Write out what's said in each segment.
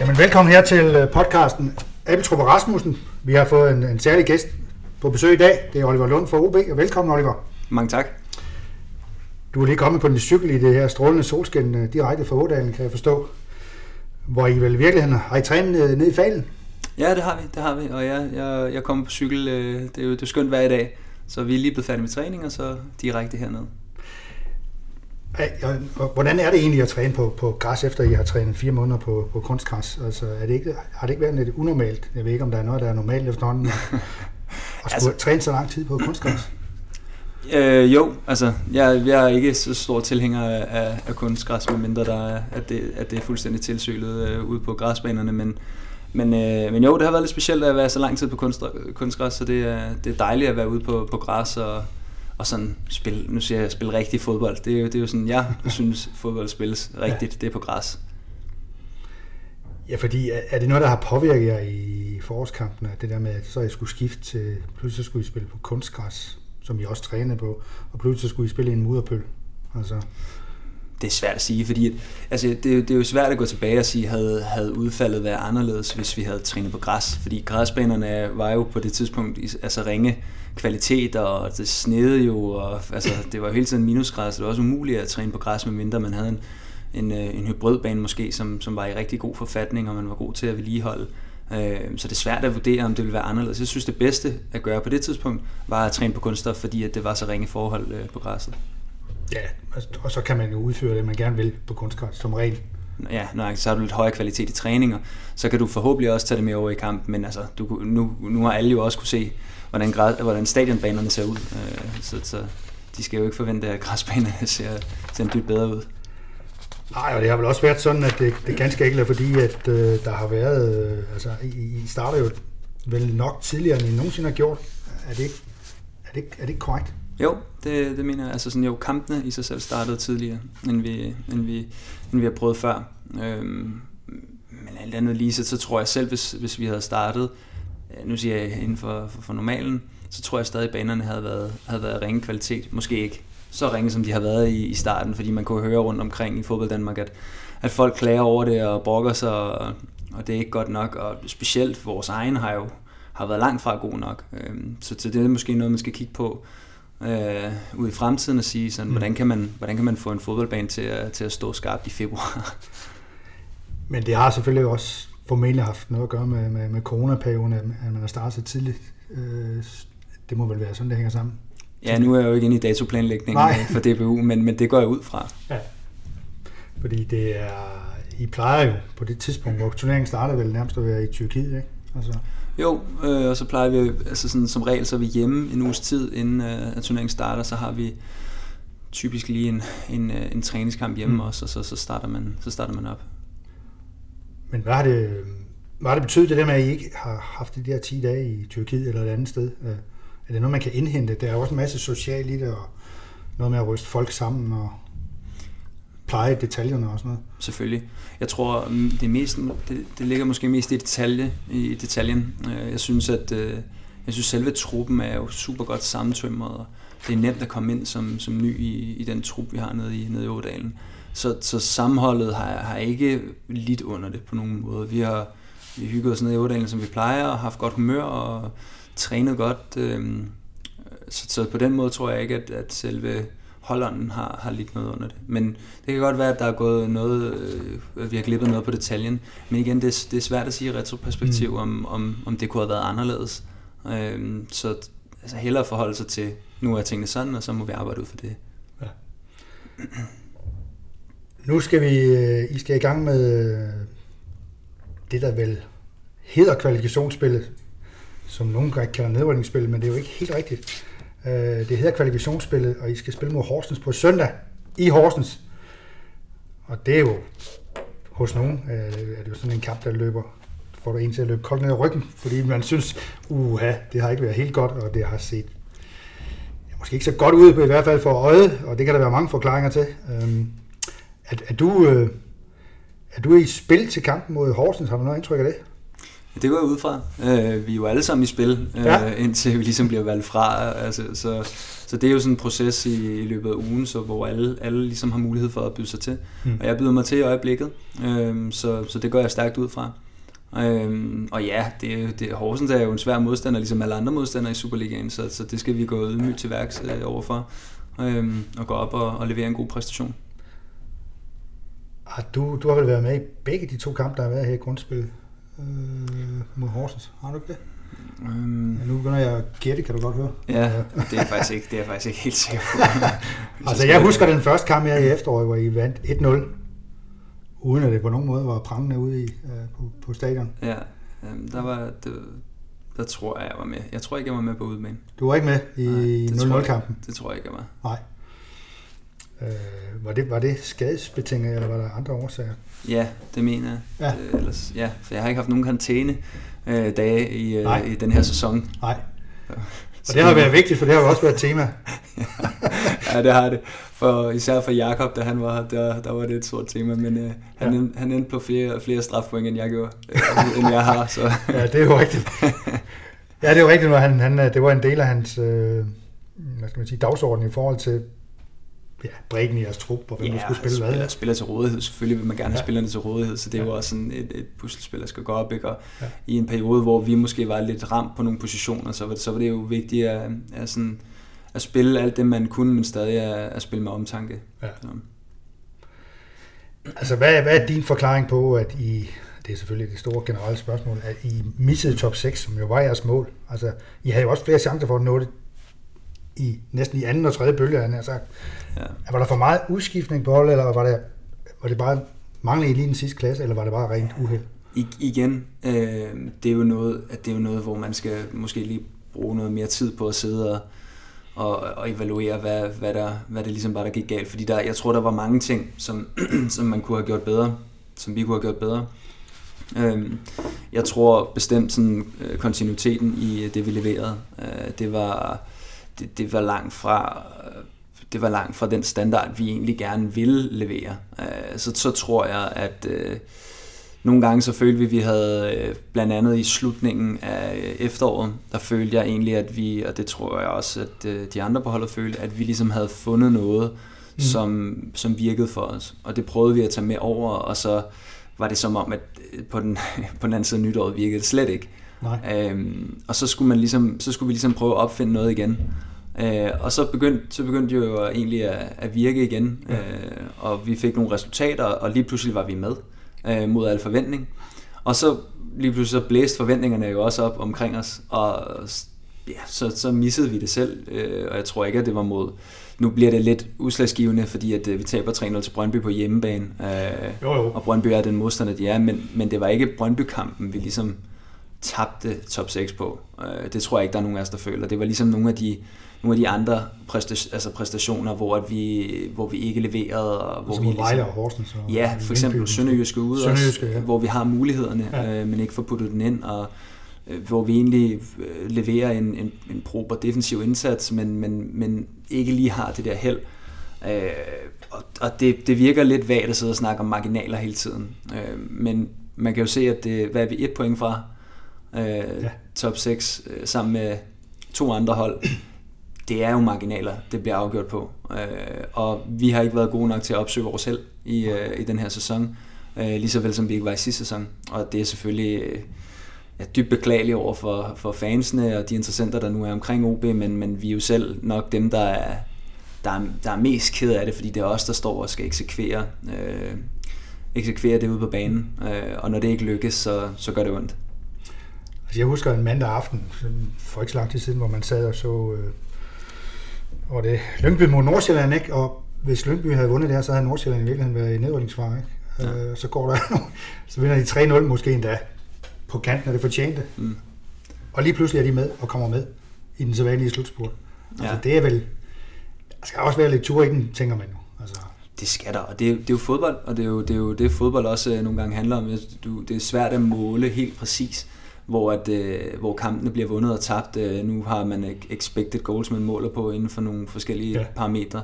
Jamen, velkommen her til øh, podcasten Abeltrup og Rasmussen. Vi har fået en, en særlig gæst på besøg i dag. Det er Oliver Lund fra OB. Og velkommen, Oliver. Mange tak. Du er lige kommet på din cykel i det her strålende solskin øh, direkte fra Ådalen, kan jeg forstå. Hvor I vel i virkeligheden har I trænet ned, ned i falen? Ja, det har vi, det har vi. Og ja, jeg, jeg kommer på cykel, øh, det er jo det er skønt hver dag. Så vi er lige blevet færdige med træning, og så direkte hernede. Hvordan er det egentlig at træne på, på græs, efter I har trænet fire måneder på, på kunstgræs? Altså, er det ikke, har det ikke været lidt unormalt? Jeg ved ikke, om der er noget, der er normalt efterhånden. At, at skulle altså, træne så lang tid på kunstgræs? Øh, jo, altså, jeg, jeg er ikke så stor tilhænger af, af kunstgræs, medmindre der er, at, det, at det er fuldstændig tilsølet øh, ude på græsbanerne, men, men, øh, men jo, det har været lidt specielt at være så lang tid på kunst, kunstgræs, så det er, det er dejligt at være ude på, på græs og, og sådan spille, nu siger jeg, spille rigtig fodbold. Det er jo, det er jo sådan, jeg synes, fodbold spilles rigtigt, ja. det er på græs. Ja, fordi er det noget, der har påvirket jer i forårskampene, det der med, at så jeg skulle skifte til, pludselig skulle I spille på kunstgræs, som I også trænede på, og pludselig skulle I spille i en mudderpøl? Altså. Det er svært at sige, fordi at, altså, det, det er jo svært at gå tilbage og sige, havde, havde udfaldet været anderledes, hvis vi havde trænet på græs. Fordi græsbanerne var jo på det tidspunkt altså ringe kvalitet, og det snede jo, og altså, det var jo hele tiden minusgræs, så det var også umuligt at træne på græs, medmindre man havde en, en, øh, en hybridbane måske, som, som var i rigtig god forfatning, og man var god til at vedligeholde. Øh, så det er svært at vurdere, om det ville være anderledes. Jeg synes, det bedste at gøre på det tidspunkt, var at træne på kunststof, fordi at det var så ringe forhold øh, på græsset. Ja, og så kan man jo udføre det, man gerne vil på kunstgræs, som regel. Ja, når så har du lidt højere kvalitet i træninger, så kan du forhåbentlig også tage det med over i kamp, men altså, du, nu, nu har alle jo også kunne se, hvordan, græs, hvordan stadionbanerne ser ud, øh, så, så de skal jo ikke forvente, at græsbanerne ser, ser dybt bedre ud. Nej, og det har vel også været sådan, at det, det ganske enkelt er fordi, at øh, der har været, øh, altså I, I starter jo vel nok tidligere, end I nogensinde har gjort. Er det ikke, er det, er det ikke korrekt? Jo, det, det mener jeg. Altså sådan, jo, kampene i sig selv startede tidligere, end vi, end vi, end vi har prøvet før. Øhm, men alt andet lige, så, så tror jeg selv, hvis, hvis vi havde startet, øh, nu siger jeg inden for, for, for normalen, så tror jeg stadig, at banerne havde været, havde været ringe kvalitet. Måske ikke så ringe, som de har været i, i starten, fordi man kunne høre rundt omkring i fodbold Danmark, at, at folk klager over det og brokker sig, og, og det er ikke godt nok, og specielt vores egen har jo har været langt fra god nok. Øhm, så, så det er måske noget, man skal kigge på øh, ud i fremtiden og sige, sådan, mm. hvordan, kan man, hvordan kan man få en fodboldbane til at, til at stå skarpt i februar? Men det har selvfølgelig også formentlig haft noget at gøre med, med, med coronaperioden, at man har startet så tidligt. Øh, det må vel være sådan, det hænger sammen. Ja, nu er jeg jo ikke inde i datoplanlægningen Nej. for DBU, men, men det går jeg ud fra. Ja. Fordi det er, I plejer jo på det tidspunkt, hvor turneringen starter vel nærmest at være i Tyrkiet, ikke? Altså. Jo, øh, og så plejer vi, altså sådan, som regel, så er vi hjemme en uges tid, inden øh, at turneringen starter, så har vi typisk lige en, en, øh, en træningskamp hjemme mm. også, og så, så, starter man, så starter man op. Men hvad har det, hvad har det betydet det der med, at I ikke har haft de der 10 dage i Tyrkiet eller et andet sted? Øh, er det noget, man kan indhente? Der er også en masse socialt i det, og noget med at ryste folk sammen og pleje detaljerne og sådan noget. Selvfølgelig. Jeg tror, mm, det, mest, det, det ligger måske mest i detalje, i detaljen. Øh, jeg synes, at øh, jeg synes, selve truppen er jo super godt sammentømret, og det er nemt at komme ind som, som ny i, i den trup, vi har nede i, nede i Ådalen. Så, så sammenholdet har, har ikke lidt under det på nogen måde. Vi har vi hygget os nede i Ådalen, som vi plejer, og haft godt humør, og trænet godt. Øh, så, så på den måde tror jeg ikke, at, at selve holderen har, har lidt noget under det. Men det kan godt være, at der er gået noget, øh, vi har glippet noget på detaljen. Men igen, det, det er svært at sige i retroperspektiv, mm. om, om, om det kunne have været anderledes. Øh, så altså, hellere forholde sig til, nu er tingene sådan, og så må vi arbejde ud for det. Ja. Nu skal vi, øh, I skal i gang med øh, det, der vel hedder kvalifikationsspillet som nogen kalder nedrykningsspil, men det er jo ikke helt rigtigt. Øh, det hedder kvalifikationsspillet, og I skal spille mod Horsens på søndag i Horsens. Og det er jo hos nogen, øh, er det jo sådan en kamp, der løber får du en til at løbe koldt ned i ryggen, fordi man synes, uha, det har ikke været helt godt, og det har set ja, måske ikke så godt ud, i hvert fald for øjet, og det kan der være mange forklaringer til. Øhm, er, er, du, øh, er du i spil til kampen mod Horsens? Har du noget indtryk af det? Det går jeg ud fra. Øh, vi er jo alle sammen i spil, øh, ja. indtil vi ligesom bliver valgt fra. Altså, så, så det er jo sådan en proces i, i løbet af ugen, så hvor alle, alle ligesom har mulighed for at byde sig til. Mm. Og jeg byder mig til i øjeblikket, øh, så, så det går jeg stærkt ud fra. Øhm, og ja, det, det, Horsens er jo en svær modstander, ligesom alle andre modstandere i Superligaen, så, så det skal vi gå ydmygt til værks øh, overfor, øhm, og gå op og, og levere en god præstation. Har du, du har vel været med i begge de to kampe, der har været her i grundspillet øh, mod Horsens, har du ikke det? Um, ja, nu begynder jeg at gætte, kan du godt høre. Ja, det er faktisk ikke, det er faktisk ikke helt sikker på. altså jeg husker den første kamp her i efteråret, hvor I vandt 1-0 uden at det på nogen måde var prangende ude i, øh, på, på stadion. Ja, øhm, der var, det, der tror jeg, jeg var med. Jeg tror ikke, jeg var med på udbanen. Du var ikke med i 0-0-kampen? Det tror jeg ikke, jeg var. Nej. Øh, var, det, var det skadesbetinget, eller var der andre årsager? Ja, det mener jeg. Ja. Øh, ellers, ja, for jeg har ikke haft nogen karantæne øh, dage i, øh, i den her sæson. Nej. Og det har været vigtigt, for det har jo også været et tema. ja, det har det. For, især for Jakob, da han var her, der, der var det et stort tema, men øh, han, ja. endte, han endte på flere, flere strafpoint, end jeg gjorde, øh, end jeg har. Så. ja, det er jo rigtigt. Ja, det er jo rigtigt, når han, han, det var en del af hans øh, hvad skal man sige, dagsorden i forhold til ja, bredden i jeres trup, og hvem ja, der skulle spille spiller, hvad. spiller til rådighed. Selvfølgelig vil man gerne ja. have spillerne til rådighed, så det er ja. jo også sådan et, et puslespil, der skal gå op. Ikke? Og ja. i en periode, hvor vi måske var lidt ramt på nogle positioner, så var, så var det jo vigtigt at, at, sådan, at spille alt det, man kunne, men stadig at, at spille med omtanke. Ja. Så. Altså, hvad, hvad er din forklaring på, at I, det er selvfølgelig det store generelle spørgsmål, at I missede top 6, som jo var jeres mål? Altså, I havde jo også flere chancer for at nå det i næsten i anden og tredje bølge, han har sagt. Ja. Var der for meget udskiftning på holdet, eller var det, var det bare manglende i lige den sidste klasse, eller var det bare rent uheld? I, igen, øh, det, er jo noget, at det er jo noget, hvor man skal måske lige bruge noget mere tid på at sidde og, og, og evaluere, hvad, hvad, der, hvad det ligesom var, der gik galt. Fordi der, jeg tror, der var mange ting, som, som man kunne have gjort bedre, som vi kunne have gjort bedre. Øhm, jeg tror bestemt sådan, øh, kontinuiteten i det, vi leverede, øh, det var det, det var langt fra det var langt fra den standard, vi egentlig gerne ville levere. Øh, så, så tror jeg, at øh, nogle gange så følte vi, at vi havde, øh, blandt andet i slutningen af efteråret, der følte jeg egentlig, at vi, og det tror jeg også, at de andre på holdet følte, at vi ligesom havde fundet noget, mm. som, som virkede for os. Og det prøvede vi at tage med over, og så var det som om, at på den, på den anden side af nytåret virkede det slet ikke. Nej. Øhm, og så skulle, man ligesom, så skulle vi ligesom prøve at opfinde noget igen. Øh, og så begyndte, så begyndte det jo egentlig at, at virke igen, ja. øh, og vi fik nogle resultater, og lige pludselig var vi med øh, mod al forventning. Og så lige pludselig så blæste forventningerne jo også op omkring os, og ja, så, så missede vi det selv, øh, og jeg tror ikke, at det var mod... Nu bliver det lidt udslagsgivende, fordi at, øh, vi taber 3-0 til Brøndby på hjemmebane, øh, jo, jo. og Brøndby er den modstander, de er, men, men det var ikke Brøndby-kampen, vi ligesom tabte top 6 på. Øh, det tror jeg ikke, der er nogen af os, der føler. Det var ligesom nogle af de nogle af de andre præstationer, altså præstationer hvor, at vi, hvor vi ikke leverede. Og hvor altså vi ligesom, og Horsens. Og ja, for eksempel Sønderjyske ude Sønderjyske, ja. hvor vi har mulighederne, ja. øh, men ikke får puttet den ind, og øh, hvor vi egentlig øh, leverer en, en, en proper defensiv indsats, men, men, men ikke lige har det der held. Øh, og og det, det virker lidt vagt at sidde og snakke om marginaler hele tiden. Øh, men man kan jo se, at det, hvad er vi et point fra øh, ja. top 6 øh, sammen med to andre hold det er jo marginaler, det bliver afgjort på. Øh, og vi har ikke været gode nok til at opsøge vores held i, øh, i den her sæson, øh, lige så vel som vi ikke var i sidste sæson. Og det er selvfølgelig øh, ja, dybt beklageligt over for, for fansene og de interessenter, der nu er omkring OB, men, men vi er jo selv nok dem, der er, der er, der er mest ked af det, fordi det er os, der står og skal eksekvere, øh, eksekvere det ude på banen. Øh, og når det ikke lykkes, så, så gør det ondt. Altså jeg husker en mandag aften, for ikke så lang tid siden, hvor man sad og så øh, og det Lyngby mod Nordsjælland, ikke? Og hvis Lyngby havde vundet det her, så havde Nordsjælland i virkeligheden været i nedrykningsfare, ikke? Ja. Øh, så går der, så vinder de 3-0 måske endda på kanten af det fortjente. Mm. Og lige pludselig er de med og kommer med i den sædvanlige slutspurt. Altså, ja. det er vel... Der skal også være lidt tur i den, tænker man jo. Altså. Det skal der, og det er, det er jo fodbold, og det er jo det, er jo det fodbold også øh, nogle gange handler om. Du, det er svært at måle helt præcis hvor, at, øh, hvor kampene bliver vundet og tabt. Øh, nu har man expected goals, man måler på inden for nogle forskellige ja. parametre.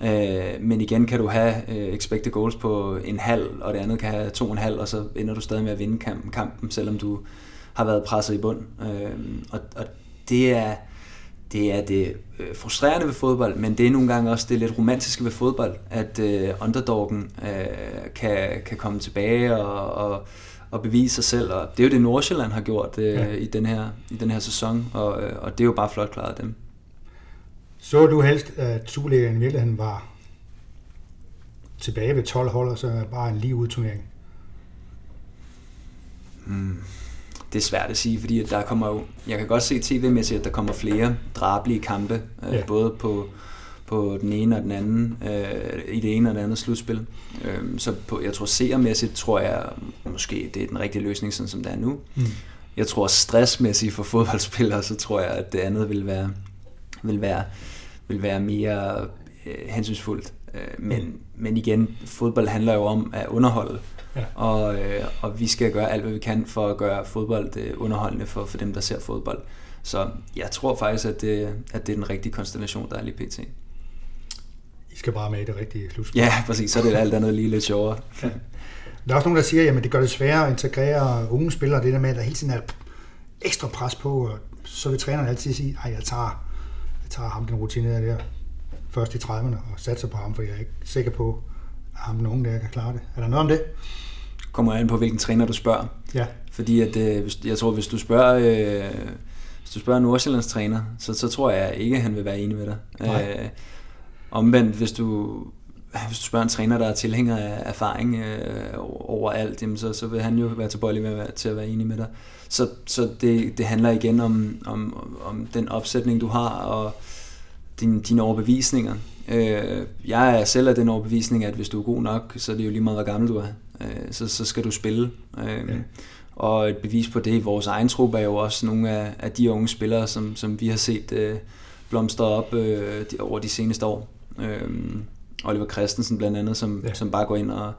Øh, men igen kan du have øh, expected goals på en halv, og det andet kan have to og en halv, og så ender du stadig med at vinde kampen, kampen selvom du har været presset i bund. Øh, og, og det er det er det øh, frustrerende ved fodbold, men det er nogle gange også det lidt romantiske ved fodbold, at øh, underdoggen øh, kan, kan komme tilbage og, og, og bevise sig selv. Og det er jo det, Nordsjælland har gjort øh, ja. i, den her, i den her sæson, og, øh, og det er jo bare flot klaret af dem. Så du helst, at Superligaen i virkeligheden var tilbage ved 12 hold, og så bare en lige udturnering? Hmm det er svært at sige, fordi der kommer jo, jeg kan godt se tv-mæssigt, at der kommer flere drabelige kampe, øh, ja. både på, på den ene og den anden, øh, i det ene og det andet slutspil. Øh, så på, jeg tror seermæssigt, tror jeg måske, det er den rigtige løsning, sådan som det er nu. Mm. Jeg tror stressmæssigt for fodboldspillere, så tror jeg, at det andet vil være, vil være, vil være mere øh, hensynsfuldt. Øh, men, mm. men igen, fodbold handler jo om at underholde. Ja. Og, øh, og vi skal gøre alt, hvad vi kan for at gøre fodbold øh, underholdende for, for dem, der ser fodbold. Så jeg tror faktisk, at det, at det er den rigtige konstellation, der er lige pt. Skal bare med i det rigtige slutspil. Ja, præcis. Så er det alt andet lige lidt sjovere. Ja. Der er også nogen, der siger, at det gør det sværere at integrere unge spillere. Det der med, at der hele tiden er ekstra pres på, og så vil træneren altid sige, at jeg tager, jeg tager ham den rutinerede der først i 30'erne og satser på ham, for jeg er ikke sikker på, at ham unge der kan klare det. Er der noget om det? kommer an på, hvilken træner du spørger. Ja. Fordi at, øh, jeg tror, hvis du spørger, øh, hvis du spørger Nordsjællands træner, så, så tror jeg ikke, at han vil være enig med dig. Øh, omvendt, hvis du, hvis du spørger en træner, der er tilhænger af erfaring øh, overalt, jamen så, så vil han jo være tilbøjelig med at til at være enig med dig. Så, så det, det handler igen om, om, om den opsætning, du har, og din, dine overbevisninger. Øh, jeg er selv af den overbevisning, at hvis du er god nok, så er det jo lige meget, hvor gammel du er øh, så, så skal du spille. Øh, ja. Og et bevis på det i vores egen trup er jo også nogle af, af de unge spillere, som, som vi har set øh, blomstre op øh, over de seneste år. Øh, Oliver Christensen blandt andet, som, ja. som bare går ind og,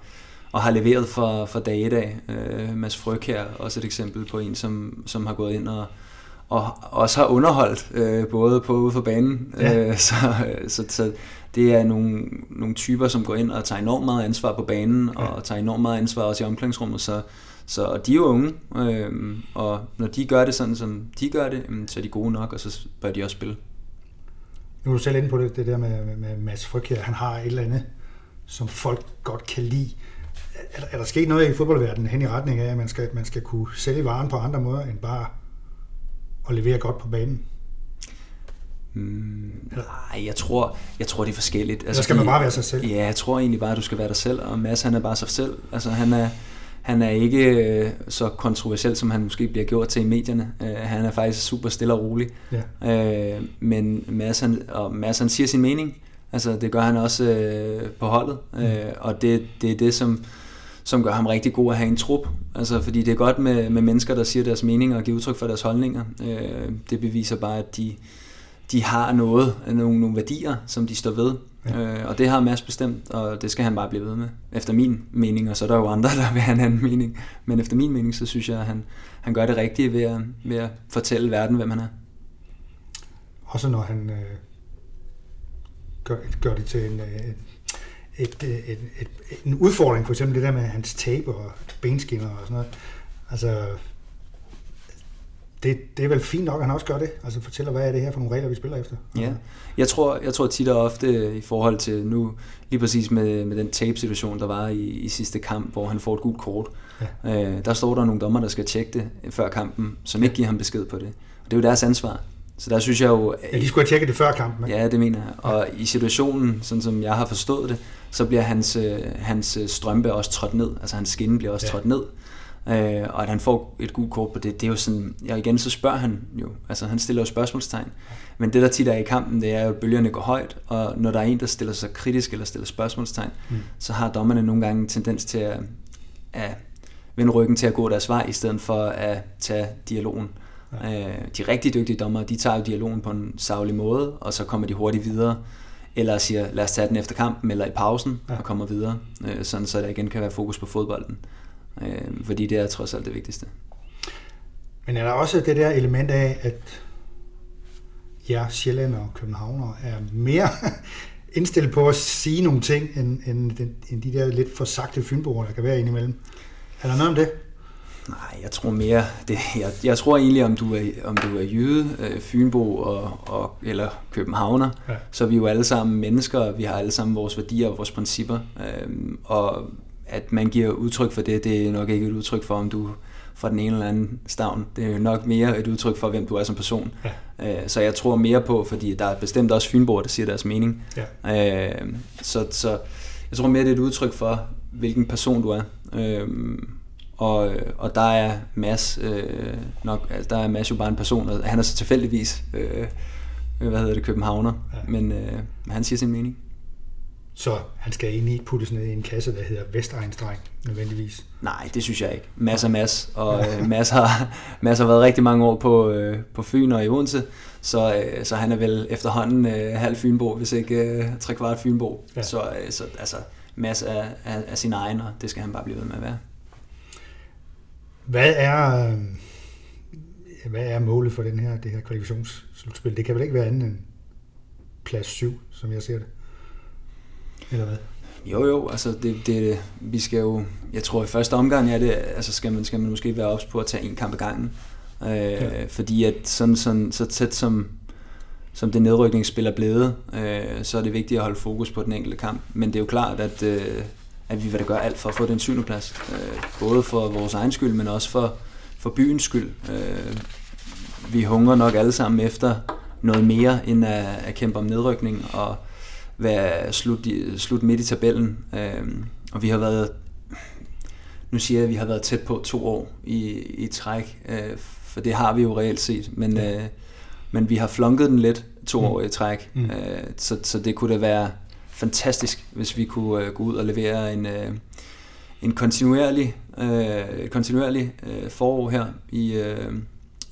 og har leveret for, for dag i dag. Øh, Mads Fryg her, også et eksempel på en, som, som har gået ind og, og også har underholdt, øh, både på ude for banen. Ja. Øh, så, så, så det er nogle, nogle typer, som går ind og tager enormt meget ansvar på banen, ja. og tager enormt meget ansvar også i omklædningsrummet, så, så de er jo unge, øh, og når de gør det sådan, som de gør det, så er de gode nok, og så bør de også spille. Nu er du selv inde på det, det der med, med, med Mads Fryg her. Han har et eller andet, som folk godt kan lide. Er, er der sket noget i fodboldverdenen hen i retning af, at man skal, man skal kunne sælge varen på andre måder, end bare at levere godt på banen? Mm, nej, jeg tror, jeg tror, det er forskelligt. Altså, skal man bare være sig selv? Ja, jeg tror egentlig bare, at du skal være dig selv, og Mads han er bare sig selv. Altså, han er, han er ikke øh, så kontroversiel, som han måske bliver gjort til i medierne. Uh, han er faktisk super stille og rolig. Ja. Uh, men Mads han, og Mads, han siger sin mening. Altså, det gør han også uh, på holdet. Mm. Og det, det er det, som, som gør ham rigtig god at have en trup. Altså, fordi det er godt med, med mennesker, der siger deres mening og giver udtryk for deres holdninger. Uh, det beviser bare, at de, de har noget, nogle, nogle værdier, som de står ved. Ja. Øh, og det har Mads bestemt, og det skal han bare blive ved med. Efter min mening, og så er der jo andre, der vil have en anden mening. Men efter min mening, så synes jeg, at han, han gør det rigtige ved at, ved at fortælle verden, hvem han er. Også når han øh, gør, gør det til en, øh, et, et, et, et, en udfordring, for eksempel det der med hans tape og benskinner og sådan noget. Altså, det, det er vel fint nok, at han også gør det. Altså fortæller, hvad er det her for nogle regler, vi spiller efter. Ja, jeg tror, jeg tror tit og ofte i forhold til nu, lige præcis med, med den tape-situation, der var i, i sidste kamp, hvor han får et gult kort. Ja. Øh, der står der nogle dommer, der skal tjekke det før kampen, som ikke giver ham besked på det. Og det er jo deres ansvar. Så der synes jeg jo... Ja, de skulle have tjekket det før kampen. Ja, det mener jeg. Og ja. i situationen, sådan som jeg har forstået det, så bliver hans, øh, hans øh, strømpe også trådt ned. Altså hans skinne bliver også ja. trådt ned øh, og at han får et gult kort på det, det er jo sådan, ja igen så spørger han jo, altså han stiller jo spørgsmålstegn, men det der tit er i kampen, det er jo, at bølgerne går højt, og når der er en, der stiller sig kritisk eller stiller spørgsmålstegn, mm. så har dommerne nogle gange en tendens til at, at vende ryggen til at gå deres vej, i stedet for at tage dialogen. Ja. Øh, de rigtig dygtige dommer, de tager jo dialogen på en savlig måde, og så kommer de hurtigt videre, eller siger, lad os tage den efter kampen, eller i pausen, ja. og kommer videre, øh, sådan så der igen kan være fokus på fodbolden. Øh, fordi det er trods alt det vigtigste. Men er der også det der element af, at ja, Sjælland og Københavner er mere indstillet på at sige nogle ting, end, end, end de der lidt for sagte fynboer, der kan være indimellem? Er der noget om det? Nej, jeg tror mere, det, jeg, jeg tror egentlig, om du er, om du er jyde, øh, Fynbo og, og, eller københavner, ja. så er vi jo alle sammen mennesker, og vi har alle sammen vores værdier og vores principper. Øh, og at man giver udtryk for det, det er nok ikke et udtryk for, om du fra den ene eller anden stavn. Det er nok mere et udtryk for, hvem du er som person. Ja. Øh, så jeg tror mere på, fordi der er bestemt også fynboer, der siger deres mening. Ja. Øh, så, så jeg tror mere, det er et udtryk for, hvilken person du er. Øh, og, og der er Mads øh, nok, altså der er Mads jo bare en person, og han er så tilfældigvis, øh, hvad hedder det, københavner, ja. men øh, han siger sin mening. Så han skal egentlig ikke puttes ned i en kasse, der hedder Vestegnsdreng, nødvendigvis. Nej, det synes jeg ikke. Mads er Mads, og øh, Mads, har, Mads har været rigtig mange år på, øh, på Fyn og i Odense, så, øh, så han er vel efterhånden øh, halv Fynbo, hvis ikke øh, tre kvart Fynbo. Ja. Så, øh, så altså, Mads er, er, er sin egen, og det skal han bare blive ved med at være. Hvad er, øh, hvad er målet for den her, det her kvalifikationsslutspil? Det kan vel ikke være andet end plads 7, som jeg ser det? Eller hvad? Jo, jo, altså det, det, vi skal jo, jeg tror i første omgang er det, altså skal man, skal man måske være ops på at tage en kamp ad gangen. Øh, ja. Fordi at sådan, sådan, så tæt som, som det nedrykningsspil er blevet, øh, så er det vigtigt at holde fokus på den enkelte kamp. Men det er jo klart, at, øh, at vi vil da gøre alt for at få den syvende plads. Øh, både for vores egen skyld, men også for, for byens skyld. Øh, vi hungrer nok alle sammen efter noget mere end at, at kæmpe om nedrykning og være slut, i, slut midt i tabellen. Øh, og vi har været, nu siger jeg, at vi har været tæt på to år i, i træk, øh, for det har vi jo reelt set, men, ja. øh, men vi har flunket den lidt to mm. år i træk, mm. øh, så, så det kunne da være fantastisk, hvis vi kunne øh, gå ud og levere en, øh, en kontinuerlig, øh, kontinuerlig øh, forår her i, øh,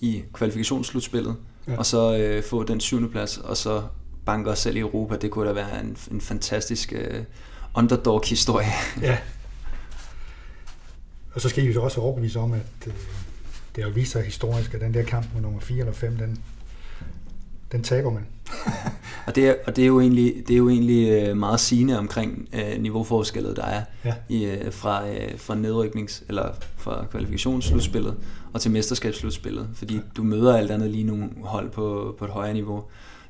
i kvalifikationsslutspillet, ja. og så øh, få den syvende plads, og så banke os selv i Europa. Det kunne da være en, en fantastisk øh, underdog-historie. Ja. Og så skal I jo også overbevise om, at øh, det har vist sig historisk, at den der kamp med nummer 4 eller 5, den, den taber man. og det er, og det er jo egentlig, det er jo egentlig øh, meget sigende omkring øh, niveauforskældet, der er ja. i, øh, fra, øh, fra nedryknings- eller fra kvalifikationsslutspillet og til mesterskabsslutspillet, fordi du møder alt andet lige nogle hold på, på et højere niveau.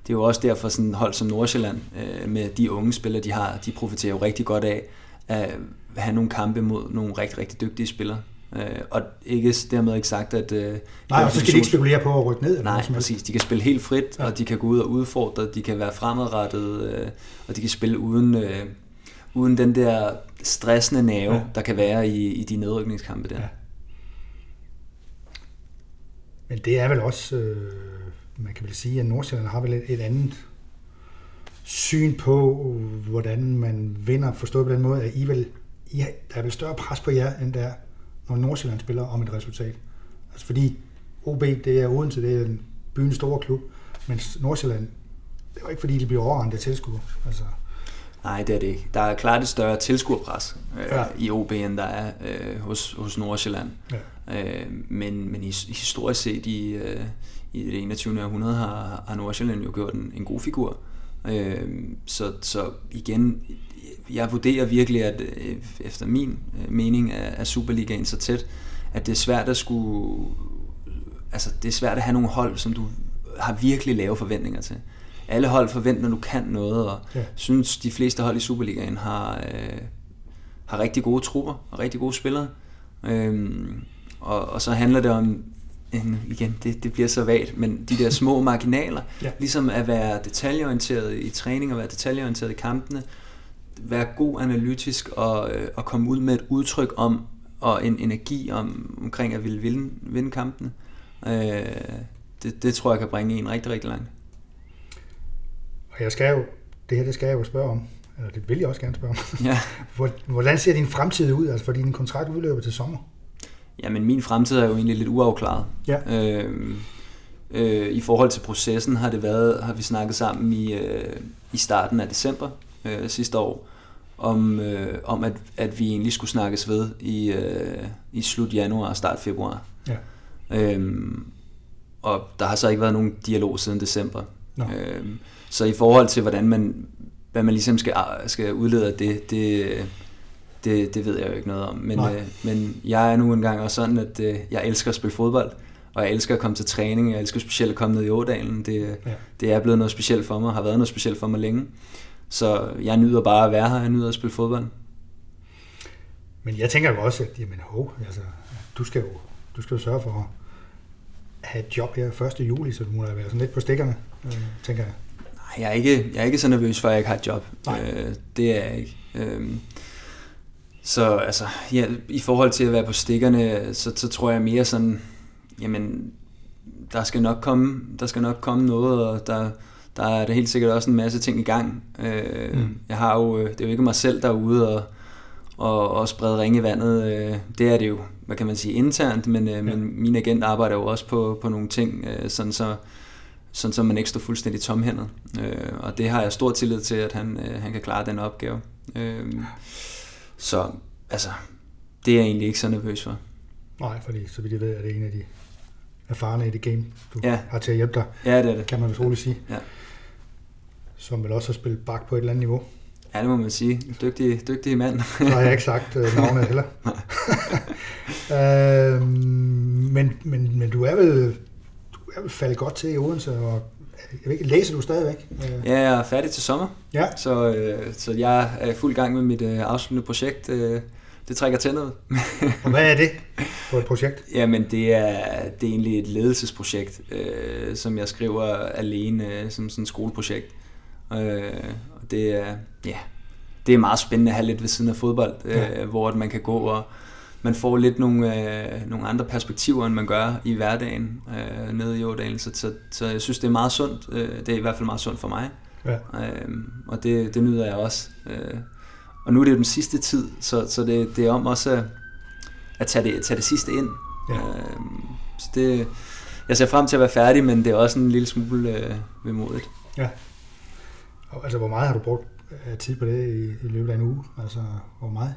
Det er jo også derfor sådan hold som Nordsjælland øh, med de unge spillere, de har, de profiterer jo rigtig godt af at have nogle kampe mod nogle rigtig, rigtig dygtige spillere. Øh, og ikke dermed ikke sagt, at... Øh, Nej, og så skal de ikke spekulere på at rykke ned. Eller Nej, præcis. De kan spille helt frit, ja. og de kan gå ud og udfordre, de kan være fremadrettet, øh, og de kan spille uden, øh, uden den der stressende nerve, ja. der kan være i, i de nedrykningskampe der. Ja. Men det er vel også, øh, man kan vel sige, at Nordsjælland har vel et, et andet syn på, hvordan man vinder, forstået på den måde, at I vil, I, der er vel større pres på jer, end der når Nordsjælland spiller om et resultat. Altså fordi OB, det er Odense, det er en byens store klub, men Nordsjælland, det er jo ikke fordi, de bliver overrendt af tilskuer. Altså. Nej, det er det ikke. Der er klart et større tilskuerpres øh, ja. i OB, end der er øh, hos, hos Nordsjælland. Ja. Øh, men, men historisk set i, øh, i det 21. århundrede har, har Nordsjælland jo gjort en, en god figur. Øh, så, så igen, jeg vurderer virkelig, at øh, efter min øh, mening er Superligaen så tæt, at det er svært at skulle... Altså, det er svært at have nogle hold, som du har virkelig lave forventninger til. Alle hold forventer, når du kan noget, og ja. synes, de fleste hold i Superligaen har, øh, har rigtig gode trupper og rigtig gode spillere. Øhm, og, og så handler det om, en, igen, det, det bliver så vagt, men de der små marginaler, ja. ligesom at være detaljeorienteret i træning og være detaljeorienteret i kampene, være god analytisk og, øh, og komme ud med et udtryk om, og en energi om, omkring at ville vinde, vinde kampene. Øh, det, det tror jeg kan bringe en rigtig, rigtig langt. Og jeg skal jo, det her det skal jeg jo spørge om, eller det vil jeg også gerne spørge om. Ja. Hvordan ser din fremtid ud, altså fordi din kontrakt udløber til sommer? Jamen min fremtid er jo egentlig lidt uafklaret. Ja. Øh, øh, I forhold til processen har det været, har vi snakket sammen i, øh, i starten af december øh, sidste år, om, øh, om at, at vi egentlig skulle snakkes ved i, øh, i slut januar og start februar. Ja. Øhm, og der har så ikke været nogen dialog siden december. No. Øhm, så i forhold til, hvordan man, hvad man ligesom skal, skal udlede af det, det, det, det ved jeg jo ikke noget om. Men, øh, men jeg er nu engang også sådan, at øh, jeg elsker at spille fodbold, og jeg elsker at komme til træning. Jeg elsker specielt at komme ned i Ådalen. Det, ja. det er blevet noget specielt for mig, har været noget specielt for mig længe. Så jeg nyder bare at være her, jeg nyder at spille fodbold. Men jeg tænker jo også, at jamen, ho, altså, du, skal jo, du skal jo sørge for at have et job her 1. juli, så du må da være sådan lidt på stikkerne, øh, tænker jeg. Nej, jeg er, ikke, jeg er ikke så nervøs for, at jeg ikke har et job. Øh, det er jeg ikke. Øh, så altså, ja, i forhold til at være på stikkerne, så, så tror jeg mere sådan, jamen, der skal nok komme, der skal nok komme noget, og der, der er der helt sikkert også en masse ting i gang. Øh, mm. Jeg har jo, det er jo ikke mig selv, der er ude og, og, og sprede ringe i vandet. Øh, det er det jo, hvad kan man sige, internt, men, øh, ja. men min agent arbejder jo også på, på nogle ting, øh, sådan så sådan så man ikke står fuldstændig tomhændet. Øh, og det har jeg stor tillid til, at han, øh, han kan klare den opgave. Øh, så altså, det er jeg egentlig ikke så nervøs for. Nej, fordi så vidt jeg ved, er det en af de erfarne i det game, du ja. har til at hjælpe dig. Ja, det er det. Kan man vist roligt sige. Ja. Som vil også har spillet bak på et eller andet niveau. Ja, det må man sige. Dygtig, dygtig mand. så har jeg ikke sagt uh, navnet heller. uh, men, men, men du er vel du er vel faldet godt til i Odense, og jeg ved ikke, læser du stadigvæk? Ja, jeg er færdig til sommer. Ja. Så, øh, så jeg er fuld gang med mit øh, afsluttende projekt. Øh, det trækker noget. og hvad er det for et projekt? Jamen, det er, det er egentlig et ledelsesprojekt, øh, som jeg skriver alene øh, som sådan et skoleprojekt. Øh, og det er, ja, det er meget spændende at have lidt ved siden af fodbold, øh, ja. hvor man kan gå og man får lidt nogle, øh, nogle andre perspektiver, end man gør i hverdagen øh, nede i Ådalen. Så, så, så jeg synes, det er meget sundt. Øh, det er i hvert fald meget sundt for mig. Ja. Øh, og det, det nyder jeg også. Øh, og nu er det jo den sidste tid, så, så det, det er om også at, at tage, det, tage det sidste ind. Ja. Øh, så det, jeg ser frem til at være færdig, men det er også en lille smule øh, vemodigt. Ja. Og, altså, hvor meget har du brugt øh, tid på det i, i løbet af en uge? Altså, hvor meget?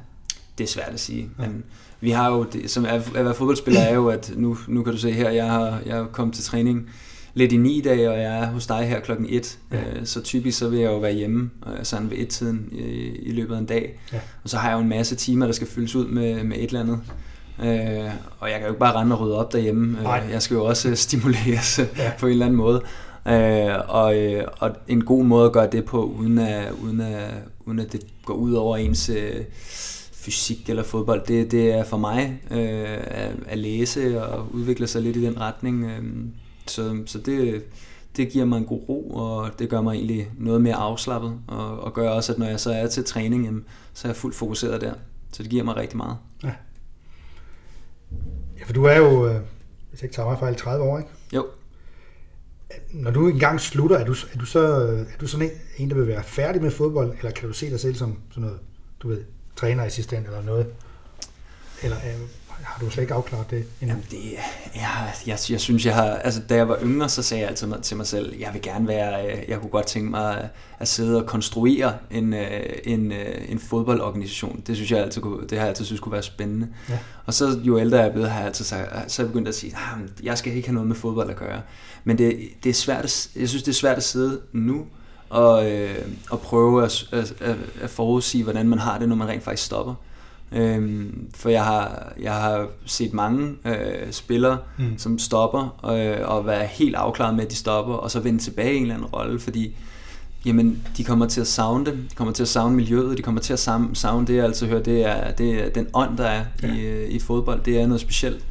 Det er svært at sige, men vi har jo, det, som at, være fodboldspiller er jo, at nu, nu kan du se her, jeg har, jeg har kommet til træning lidt i ni dage, og jeg er hos dig her klokken 1. Ja. Øh, så typisk så vil jeg jo være hjemme øh, sådan ved et tiden i, i løbet af en dag. Ja. Og så har jeg jo en masse timer, der skal fyldes ud med, med et eller andet. Øh, og jeg kan jo ikke bare rende og rydde op derhjemme. Nej. Jeg skal jo også stimuleres ja. på en eller anden måde. Øh, og, og en god måde at gøre det på, uden at, uden at, uden at det går ud over ens fysik eller fodbold, det, det er for mig øh, at, at læse og udvikle sig lidt i den retning. Øh, så så det, det giver mig en god ro, og det gør mig egentlig noget mere afslappet, og, og gør også, at når jeg så er til træning, jamen, så er jeg fuldt fokuseret der. Så det giver mig rigtig meget. Ja. Ja, for du er jo, øh, hvis jeg ikke tager mig fejl, 30 år, ikke? Jo. Når du engang slutter, er du, er du så er du sådan en, en, der vil være færdig med fodbold, eller kan du se dig selv som sådan noget, du ved, trænerassistent eller noget? Eller øh, har du slet ikke afklaret det endnu? Jamen det, jeg, jeg, jeg synes, jeg har, altså da jeg var yngre, så sagde jeg altid til mig selv, jeg vil gerne være, øh, jeg kunne godt tænke mig at sidde og konstruere en, øh, en, øh, en fodboldorganisation. Det synes jeg altid, det har jeg altid synes kunne være spændende. Ja. Og så jo ældre jeg er blevet, har jeg altid sagt, så er jeg begyndt at sige, nah, jeg skal ikke have noget med fodbold at gøre. Men det, det er svært, at, jeg synes, det er svært at sidde nu og, øh, og prøve at, at, at forudsige, hvordan man har det, når man rent faktisk stopper. Øhm, for jeg har, jeg har set mange øh, spillere, mm. som stopper øh, og være helt afklaret med, at de stopper, og så vende tilbage i en eller anden rolle, fordi jamen, de kommer til at savne det, de kommer til at savne miljøet, de kommer til at savne, det, jeg altså hører, det er, det er den ånd, der er ja. i, øh, i fodbold, det er noget specielt.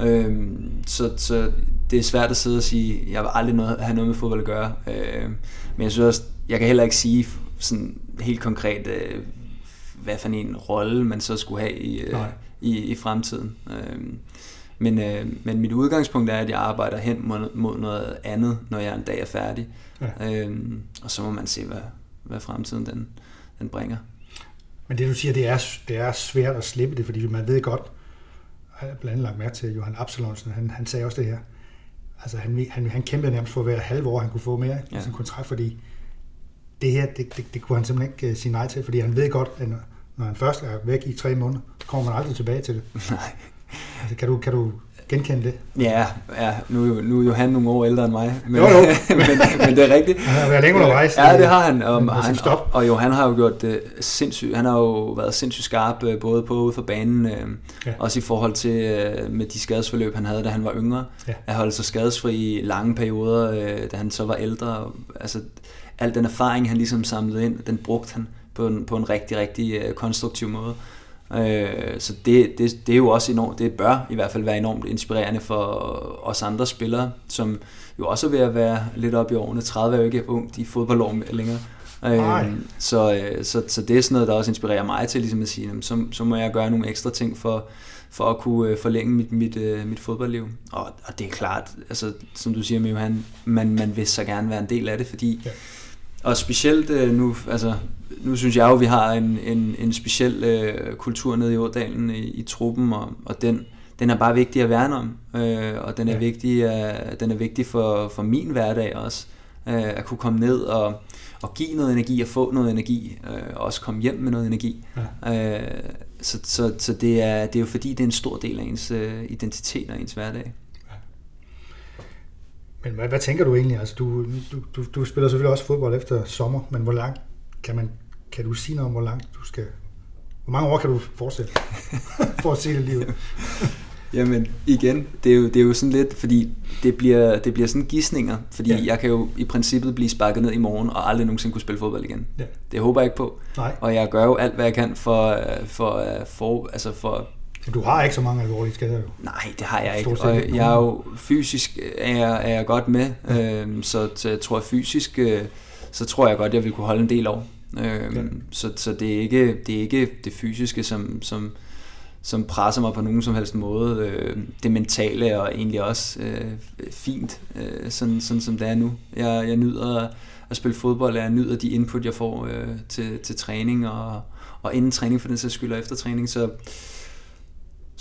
Øhm, så, så det er svært at sidde og sige, jeg vil aldrig noget, have noget med fodbold at gøre. Øh, men jeg synes også, jeg kan heller ikke sige sådan helt konkret, øh, hvad for en rolle man så skulle have i, øh, i, i fremtiden. Øh, men, øh, men mit udgangspunkt er, at jeg arbejder hen mod, mod noget andet, når jeg en dag er færdig. Ja. Øh, og så må man se, hvad, hvad fremtiden den, den bringer. Men det du siger, det er, det er svært at slippe det, fordi man ved godt, jeg har blandt andet lagt mærke til Johan Absalonsen, han, han sagde også det her, altså han, han, han kæmpede nærmest for at være halve år, han kunne få mere ja. i sin kontrakt, fordi det her, det, det, det kunne han simpelthen ikke uh, sige nej til, fordi han ved godt, at når han først er væk i tre måneder, så kommer man aldrig tilbage til det. Nej. Altså, kan, du, kan, du, genkende det? Ja, ja nu, nu er jo han nogle år ældre end mig, men, jo, jo. men, men det er rigtigt. Han har været længe undervejs. Ja, det har han. Og, han, stop. og, jo, han har jo gjort det sindssygt. Han har jo været sindssygt skarp, øh, både på ude for banen, øh, ja. også i forhold til øh, med de skadesforløb, han havde, da han var yngre. Ja. At holde sig skadesfri i lange perioder, øh, da han så var ældre. Altså, al den erfaring, han ligesom samlede ind, den brugte han på en, på en rigtig, rigtig øh, konstruktiv måde. Øh, så det, det, det er jo også enormt, det bør i hvert fald være enormt inspirerende for os andre spillere, som jo også er ved at være lidt op i årene. 30 er jo ikke ungt i fodboldår længere. Øh, så, øh, så, så det er sådan noget, der også inspirerer mig til ligesom at sige, jamen, så, så må jeg gøre nogle ekstra ting for, for at kunne øh, forlænge mit, mit, øh, mit fodboldliv. Og, og det er klart, altså, som du siger med Johan, man, man vil så gerne være en del af det, fordi Ja. Og specielt øh, nu, altså, nu synes jeg jo, at vi har en, en, en speciel øh, kultur nede i Ådalen i, i truppen, og, og den, den er bare vigtig at værne om, øh, og den er Ja. vigtig, øh, den er vigtig for, for min hverdag også, øh, at kunne komme ned og, og give noget energi og få noget energi, øh, og også komme hjem med noget energi. Ja. Øh, så så, så det, er, det er jo fordi, det er en stor del af ens øh, identitet og ens hverdag. Men hvad, hvad tænker du egentlig? Altså, du, du, du, du spiller selvfølgelig også fodbold efter sommer, men hvor langt kan, man, kan du sige noget om, hvor langt du skal... Hvor mange år kan du fortsætte for at se det livet? Jamen igen, det er, jo, det er jo sådan lidt, fordi det bliver, det bliver sådan gissninger, fordi Ja. jeg kan jo i princippet blive sparket ned i morgen og aldrig nogensinde kunne spille fodbold igen. Ja. Det håber jeg ikke på, Nej, og jeg gør jo alt, hvad jeg kan for, øh, for, øh, for, altså for men du har ikke så mange alvorlige skader jo. Nej, det har jeg ikke. Og jeg er jo fysisk er jeg, er jeg godt med, øhm, så, så jeg tror fysisk, øh, så tror jeg godt, jeg vil kunne holde en del år. Øhm, Ja. Så, så det, er ikke, det er ikke det fysiske, som, som, som presser mig på nogen som helst måde. Øh, det mentale er egentlig også øh, fint, øh, sådan, sådan som det er nu. Jeg, jeg nyder at spille fodbold, og jeg nyder de input, jeg får øh, til, til træning, og, og inden træning for den sags skyld, og efter træning, så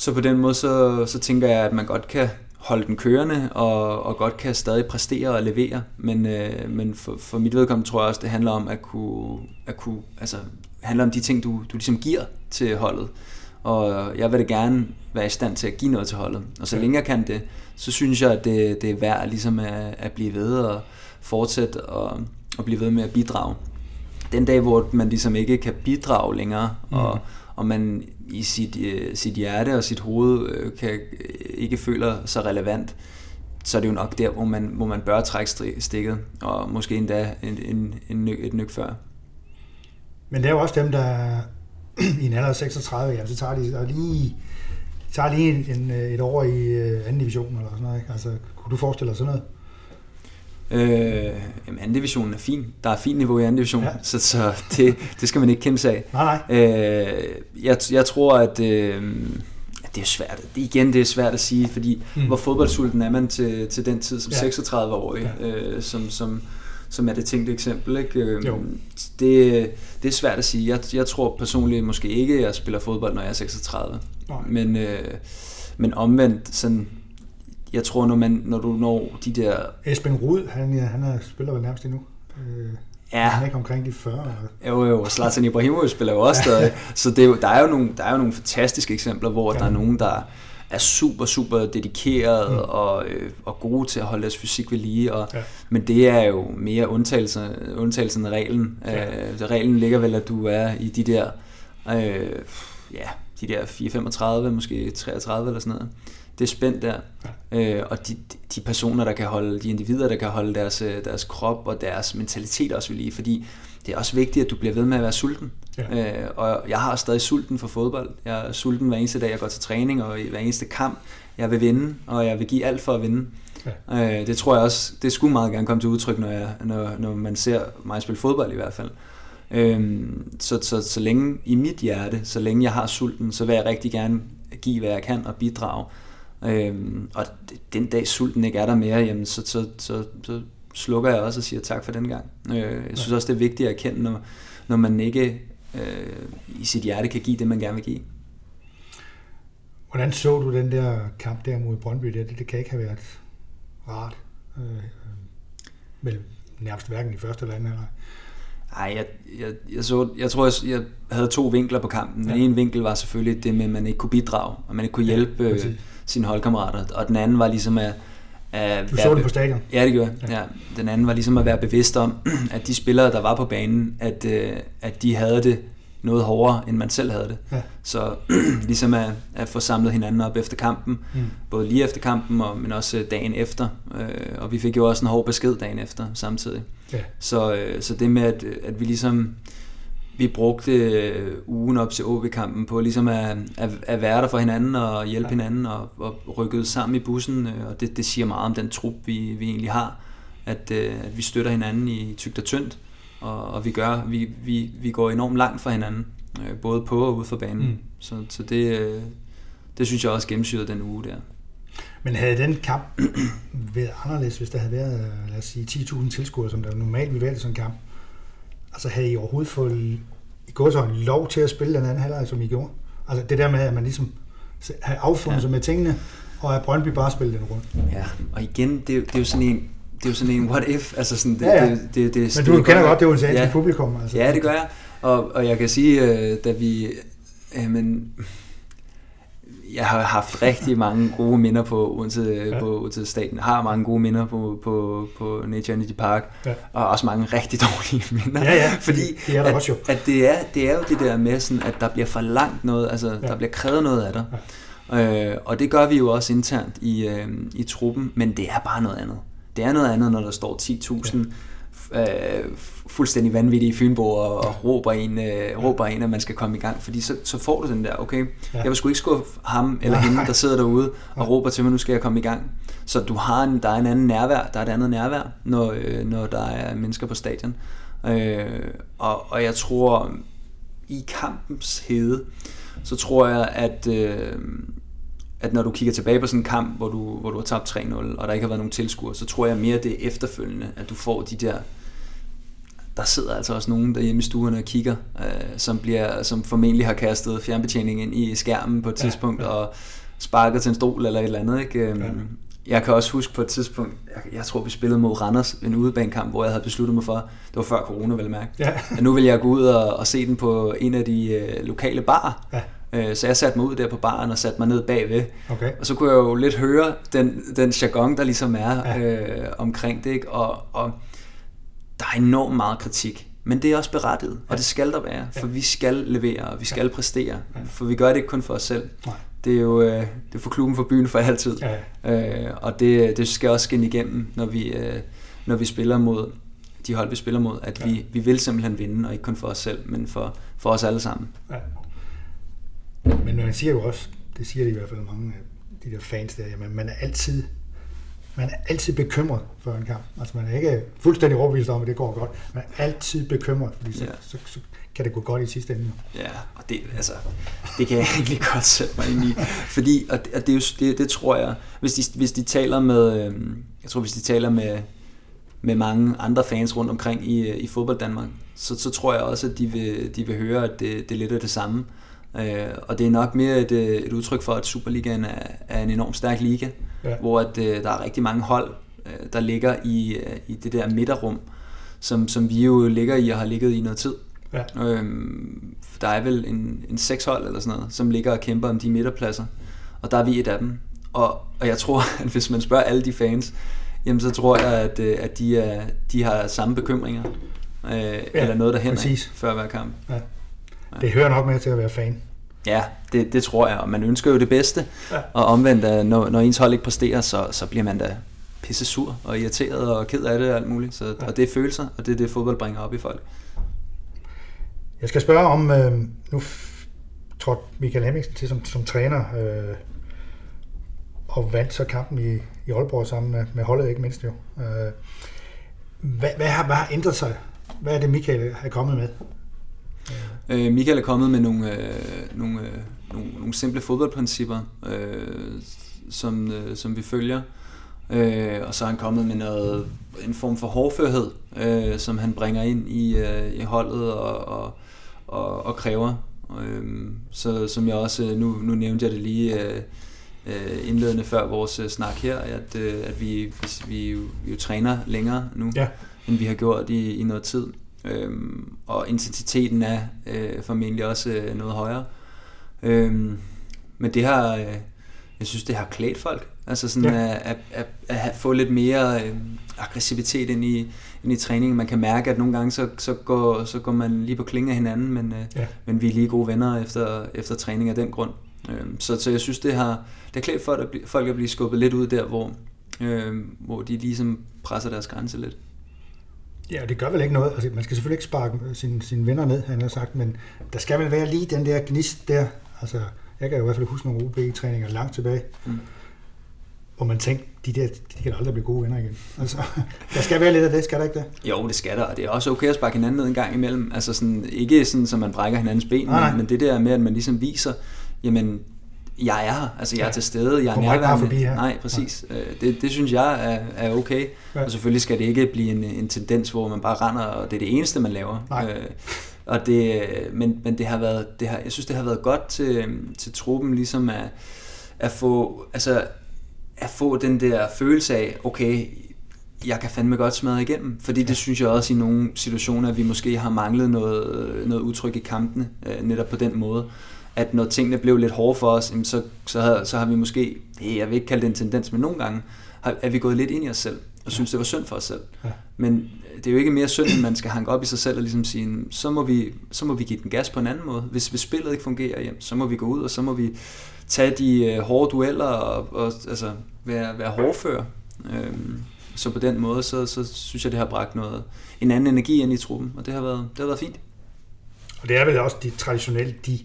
så på den måde, så, så tænker jeg, at man godt kan holde den kørende, og, og godt kan stadig præstere og levere. Men, øh, men for, for mit vedkommende tror jeg også, det handler om at kunne, at kunne altså, handler om de ting, du, du ligesom giver til holdet. Og jeg vil da gerne være i stand til at give noget til holdet. Og så længe jeg kan det, så synes jeg, at det, det er værd ligesom at, at blive ved og fortsætte og, og blive ved med at bidrage. Den dag, hvor man ligesom ikke kan bidrage længere, Mm. og, og man i sit, øh, sit hjerte og sit hoved øh, kan, øh, ikke føler sig relevant, så er det jo nok der, hvor man, hvor man bør trække stikket, og måske endda en, en, en, et nyk før. Men det er jo også dem, der i en alder af 36, ja, så tager de og lige, tager lige en, en, øh, et år i øh, anden division eller sådan noget. Ikke? Altså, kunne du forestille dig sådan noget? Øh, jamen, anden divisionen er fin. Der er fint niveau i anden division, Ja. så, så det, det skal man ikke kæmpe sig af. Nej, nej. Øh, jeg, jeg tror, at øh, det er svært. Igen, det er svært at sige, fordi Mm. hvor fodboldsulten er man til, til den tid som Ja. ja. 36-årig, Ja. ja. øh, som, som, som er det tænkte eksempel. Ikke? Øh, Jo. Det, det er svært at sige. Jeg, jeg tror personligt måske ikke, at jeg spiller fodbold, når jeg er 36. Nej. Men, øh, men omvendt, sådan, jeg tror, når, man, når du når de der... Esben Rud, han, han er, spiller vel nærmest endnu. Øh, Ja, Han er ikke omkring de 40. Eller? Jo, jo, og Zlatan Ibrahimovic spiller jo også stadig. Så det er jo, der, er jo nogle, der er jo nogle fantastiske eksempler, hvor Ja. der er nogen, der er super, super dedikeret Mm. og, øh, og gode til at holde deres fysik ved lige. Og, Ja. Men det er jo mere undtagelsen, undtagelsen af reglen. Ja. Øh, reglen ligger vel, at du er i de der, øh, ja, de der 4-35, måske 33 eller sådan noget. Det er spændt der. Øh, og de, de personer, der kan holde, de individer, der kan holde deres, øh, deres krop og deres mentalitet også ved lige, fordi det er også vigtigt, at du bliver ved med at være sulten. Ja. Øh, og jeg har stadig sulten for fodbold. Jeg er sulten hver eneste dag, jeg går til træning, og hver eneste kamp, jeg vil vinde, og jeg vil give alt for at vinde. Ja. Øh, det tror jeg også, det skulle meget gerne komme til udtryk, når, jeg, når, når man ser mig spille fodbold i hvert fald. Øhm, så, så, så længe i mit hjerte, så længe jeg har sulten, så vil jeg rigtig gerne give, hvad jeg kan og bidrage. Øhm, og den dag sulten ikke er der mere, jamen, så, så, så, så slukker jeg også og siger tak for den gang. Øh, jeg synes også, det er vigtigt at erkende, når, når man ikke øh, i sit hjerte kan give det, man gerne vil give. Hvordan så du den der kamp der mod Brøndby? Der? Det, det kan ikke have været rart. Øh, øh, vel, nærmest hverken i første eller anden halvleg. Ej, jeg, jeg, jeg, så, jeg tror, jeg, jeg havde to vinkler på kampen. Den Ja. ene vinkel var selvfølgelig det med, at man ikke kunne bidrage, og man ikke kunne Ja, hjælpe øh, præcis. Sine holdkammerater, og den anden var ligesom at, at du så det på stadion? Ja, det gjorde ja. ja. Den anden var ligesom at være bevidst om, at de spillere, der var på banen, at, øh, at de havde det noget hårdere, end man selv havde det. Ja. Så ligesom at, at få samlet hinanden op efter kampen, mm. både lige efter kampen, og, men også dagen efter. Øh, og vi fik jo også en hård besked dagen efter samtidig. Ja. Så, øh, så det med, at, at vi ligesom vi brugte øh, ugen op til OB-kampen på ligesom at, at, at være der for hinanden og hjælpe ja. hinanden og, og rykke sammen i bussen, øh, og det, det siger meget om den trup, vi, vi egentlig har, at, øh, at vi støtter hinanden i tygt og tyndt, og, og vi gør, vi, vi, vi går enormt langt for hinanden, både på og ude for banen. Mm. Så, så det, det synes jeg også gennemsyrede den uge der. Men havde den kamp været anderledes, hvis der havde været, lad os sige, 10.000 tilskuere, som der normalt vil være sådan en kamp? Altså havde I overhovedet fået i går så en lov til at spille den anden halvleg, som I gjorde? Altså det der med, at man ligesom har affundet ja. sig med tingene, og at Brøndby bare spille den rundt. Ja, og igen, det, det er jo sådan en, det er jo sådan en what if, altså sådan, det, ja, ja. det, det, det, Men du det, kender godt det USA ja. publikum, altså. Ja, det gør jeg, og, og jeg kan sige, øh, da vi, øh, men, jeg har haft rigtig mange gode minder på Odense, ja. på Odense Staten. Har mange gode minder på, på, på Nature Energy Park. Ja. Og også mange rigtig dårlige minder. Ja, ja. Fordi det er der at, også jo. At det, er, det er jo det der med, sådan, at der bliver for langt noget, altså ja. der bliver krævet noget af dig. Ja. Øh, og det gør vi jo også internt i, øh, i truppen, men det er bare noget andet. Det er noget andet, når der står 10.000 ja øh, fuldstændig vanvittige Fynbo og, og råber, en, øh, råber en, at man skal komme i gang. Fordi så, så får du den der, okay, ja. jeg vil sgu ikke skuffe ham eller hende, der sidder derude og råber til mig, nu skal jeg komme i gang. Så du har en, der er en anden nærvær, der er et andet nærvær, når, øh, når der er mennesker på stadion. Øh, og, og jeg tror, i kampens hede, så tror jeg, at... Øh, at når du kigger tilbage på sådan en kamp, hvor du, hvor du har tabt 3-0, og der ikke har været nogen tilskuere, så tror jeg mere, det er efterfølgende, at du får de der der sidder altså også nogen derhjemme i stuerne og kigger, øh, som, bliver, som formentlig har kastet fjernbetjening ind i skærmen på et tidspunkt, ja, ja. og sparket til en stol eller et eller andet. Ikke? Øhm, ja. Jeg kan også huske på et tidspunkt, jeg, jeg tror vi spillede mod Randers, en udebanekamp, hvor jeg havde besluttet mig for, det var før corona vel mærke, ja. at nu vil jeg gå ud og, og se den på en af de øh, lokale barer. Ja. Øh, så jeg satte mig ud der på baren og satte mig ned bagved. Okay. Og så kunne jeg jo lidt høre den, den jargon, der ligesom er ja. øh, omkring det. Ikke? Og, og der er enormt meget kritik. Men det er også berettiget, og det skal der være, for vi skal levere, og vi skal præstere. For vi gør det ikke kun for os selv. Nej. Det er jo øh, det er for klubben, for byen, for altid. Ja. Øh, og det, det skal også skinne igennem, når vi, øh, når vi spiller mod de hold, vi spiller mod, at ja. vi, vi vil simpelthen vinde, og ikke kun for os selv, men for, for os alle sammen. Ja. Men man siger jo også, det siger de i hvert fald mange af de der fans der, jamen man er altid man er altid bekymret for en kamp. Altså man er ikke fuldstændig overbevist om, at det går godt. Man er altid bekymret, fordi så, ja. så, så kan det gå godt i sidste ende. Ja, og det, altså, det kan jeg egentlig godt sætte mig ind i. Fordi, og det, og det, er jo, det, det tror jeg, hvis de, hvis de taler med, øhm, jeg tror hvis de taler med, med mange andre fans rundt omkring i, i fodbold Danmark, så, så tror jeg også, at de vil, de vil høre, at det, det lidt er det samme. Øh, og det er nok mere et, øh, et udtryk for, at Superligaen er, er en enormt stærk liga, ja. hvor at, øh, der er rigtig mange hold, øh, der ligger i, øh, i det der midterrum, som, som vi jo ligger i og har ligget i noget tid. Ja. Øhm, der er vel en, en seks hold eller sådan noget, som ligger og kæmper om de midterpladser, og der er vi et af dem. Og, og jeg tror, at hvis man spørger alle de fans, jamen så tror jeg, at, øh, at de, er, de har samme bekymringer, øh, ja, eller noget der hænder før hver kamp. Ja. Det hører nok med til at være fan. Ja, det, det tror jeg, og man ønsker jo det bedste, ja. og omvendt, når, når ens hold ikke præsterer, så, så bliver man da pisse sur og irriteret og ked af det og alt muligt. Så, ja. Og det er følelser, og det er det, fodbold bringer op i folk. Jeg skal spørge om, øh, nu trådte Michael Hemmingsen til som, som træner, øh, og vandt så kampen i, i Aalborg sammen med, med holdet, ikke mindst jo. Øh, hvad, hvad, har, hvad har ændret sig? Hvad er det, Michael er kommet med? Øh, Michael er kommet med nogle, øh, nogle, øh, nogle, nogle simple fodboldprincipper, øh, som, øh, som vi følger. Øh, og så er han kommet med noget, en form for hårdførhed, øh, som han bringer ind i, øh, i holdet og, og, og, og kræver. Øh, så som jeg også, nu, nu nævnte jeg det lige øh, øh indledende før vores øh, snak her, at, øh, at vi, vi, jo, vi jo træner længere nu, ja. end vi har gjort i, i noget tid. Øhm, og intensiteten er øh, formentlig også øh, noget højere. Øhm, men det har, øh, jeg synes, det har klædt folk. Altså sådan ja. at, at, at, at få lidt mere øh, aggressivitet ind i, ind i træningen. Man kan mærke, at nogle gange så, så, går, så går man lige på klinge af hinanden, men, øh, ja. men vi er lige gode venner efter, efter træning af den grund. Øh, så, så jeg synes, det har, det har klædt folk at, blive, folk at blive skubbet lidt ud der, hvor, øh, hvor de ligesom presser deres grænse lidt. Ja, det gør vel ikke noget. Altså, man skal selvfølgelig ikke sparke sine, sine venner ned, han har sagt, men der skal vel være lige den der gnist der. Altså, jeg kan jo i hvert fald huske nogle OB-træninger langt tilbage, mm. hvor man tænkte, de der, de kan aldrig blive gode venner igen. Altså, der skal være lidt af det, skal der ikke det? Jo, det skal der, og det er også okay at sparke hinanden ned en gang imellem. Altså sådan, ikke sådan, så man brækker hinandens ben, nej, nej. Men, men det der med, at man ligesom viser, jamen, jeg er her, altså jeg er ja. til stede, jeg er nærværende. forbi her. Nej, præcis. Ja. Øh, det, det synes jeg er, er okay. Ja. Og selvfølgelig skal det ikke blive en, en tendens, hvor man bare render, og det er det eneste, man laver. Nej. Øh, og det, men, men det har været, det har, jeg synes, det har været godt til, til truppen ligesom at, at få, altså, at få den der følelse af, okay, jeg kan fandme godt smadre igennem. Fordi det synes jeg også i nogle situationer, at vi måske har manglet noget, noget udtryk i kampene, øh, netop på den måde. At når tingene blev lidt hårde for os, så, så, har, så har vi måske, jeg vil ikke kalde det en tendens, men nogle gange har, er vi gået lidt ind i os selv, og synes, det var synd for os selv. Ja. Men det er jo ikke mere synd, end man skal hanke op i sig selv og ligesom sige, så må vi, så må vi give den gas på en anden måde. Hvis, hvis spillet ikke fungerer, jamen, så må vi gå ud, og så må vi tage de øh, hårde dueller og, og altså, være, være hårdfør. Øhm, så på den måde, så, så synes jeg, det har bragt noget, en anden energi ind i truppen, og det har været, det har været fint. Og det er vel også de traditionelle, de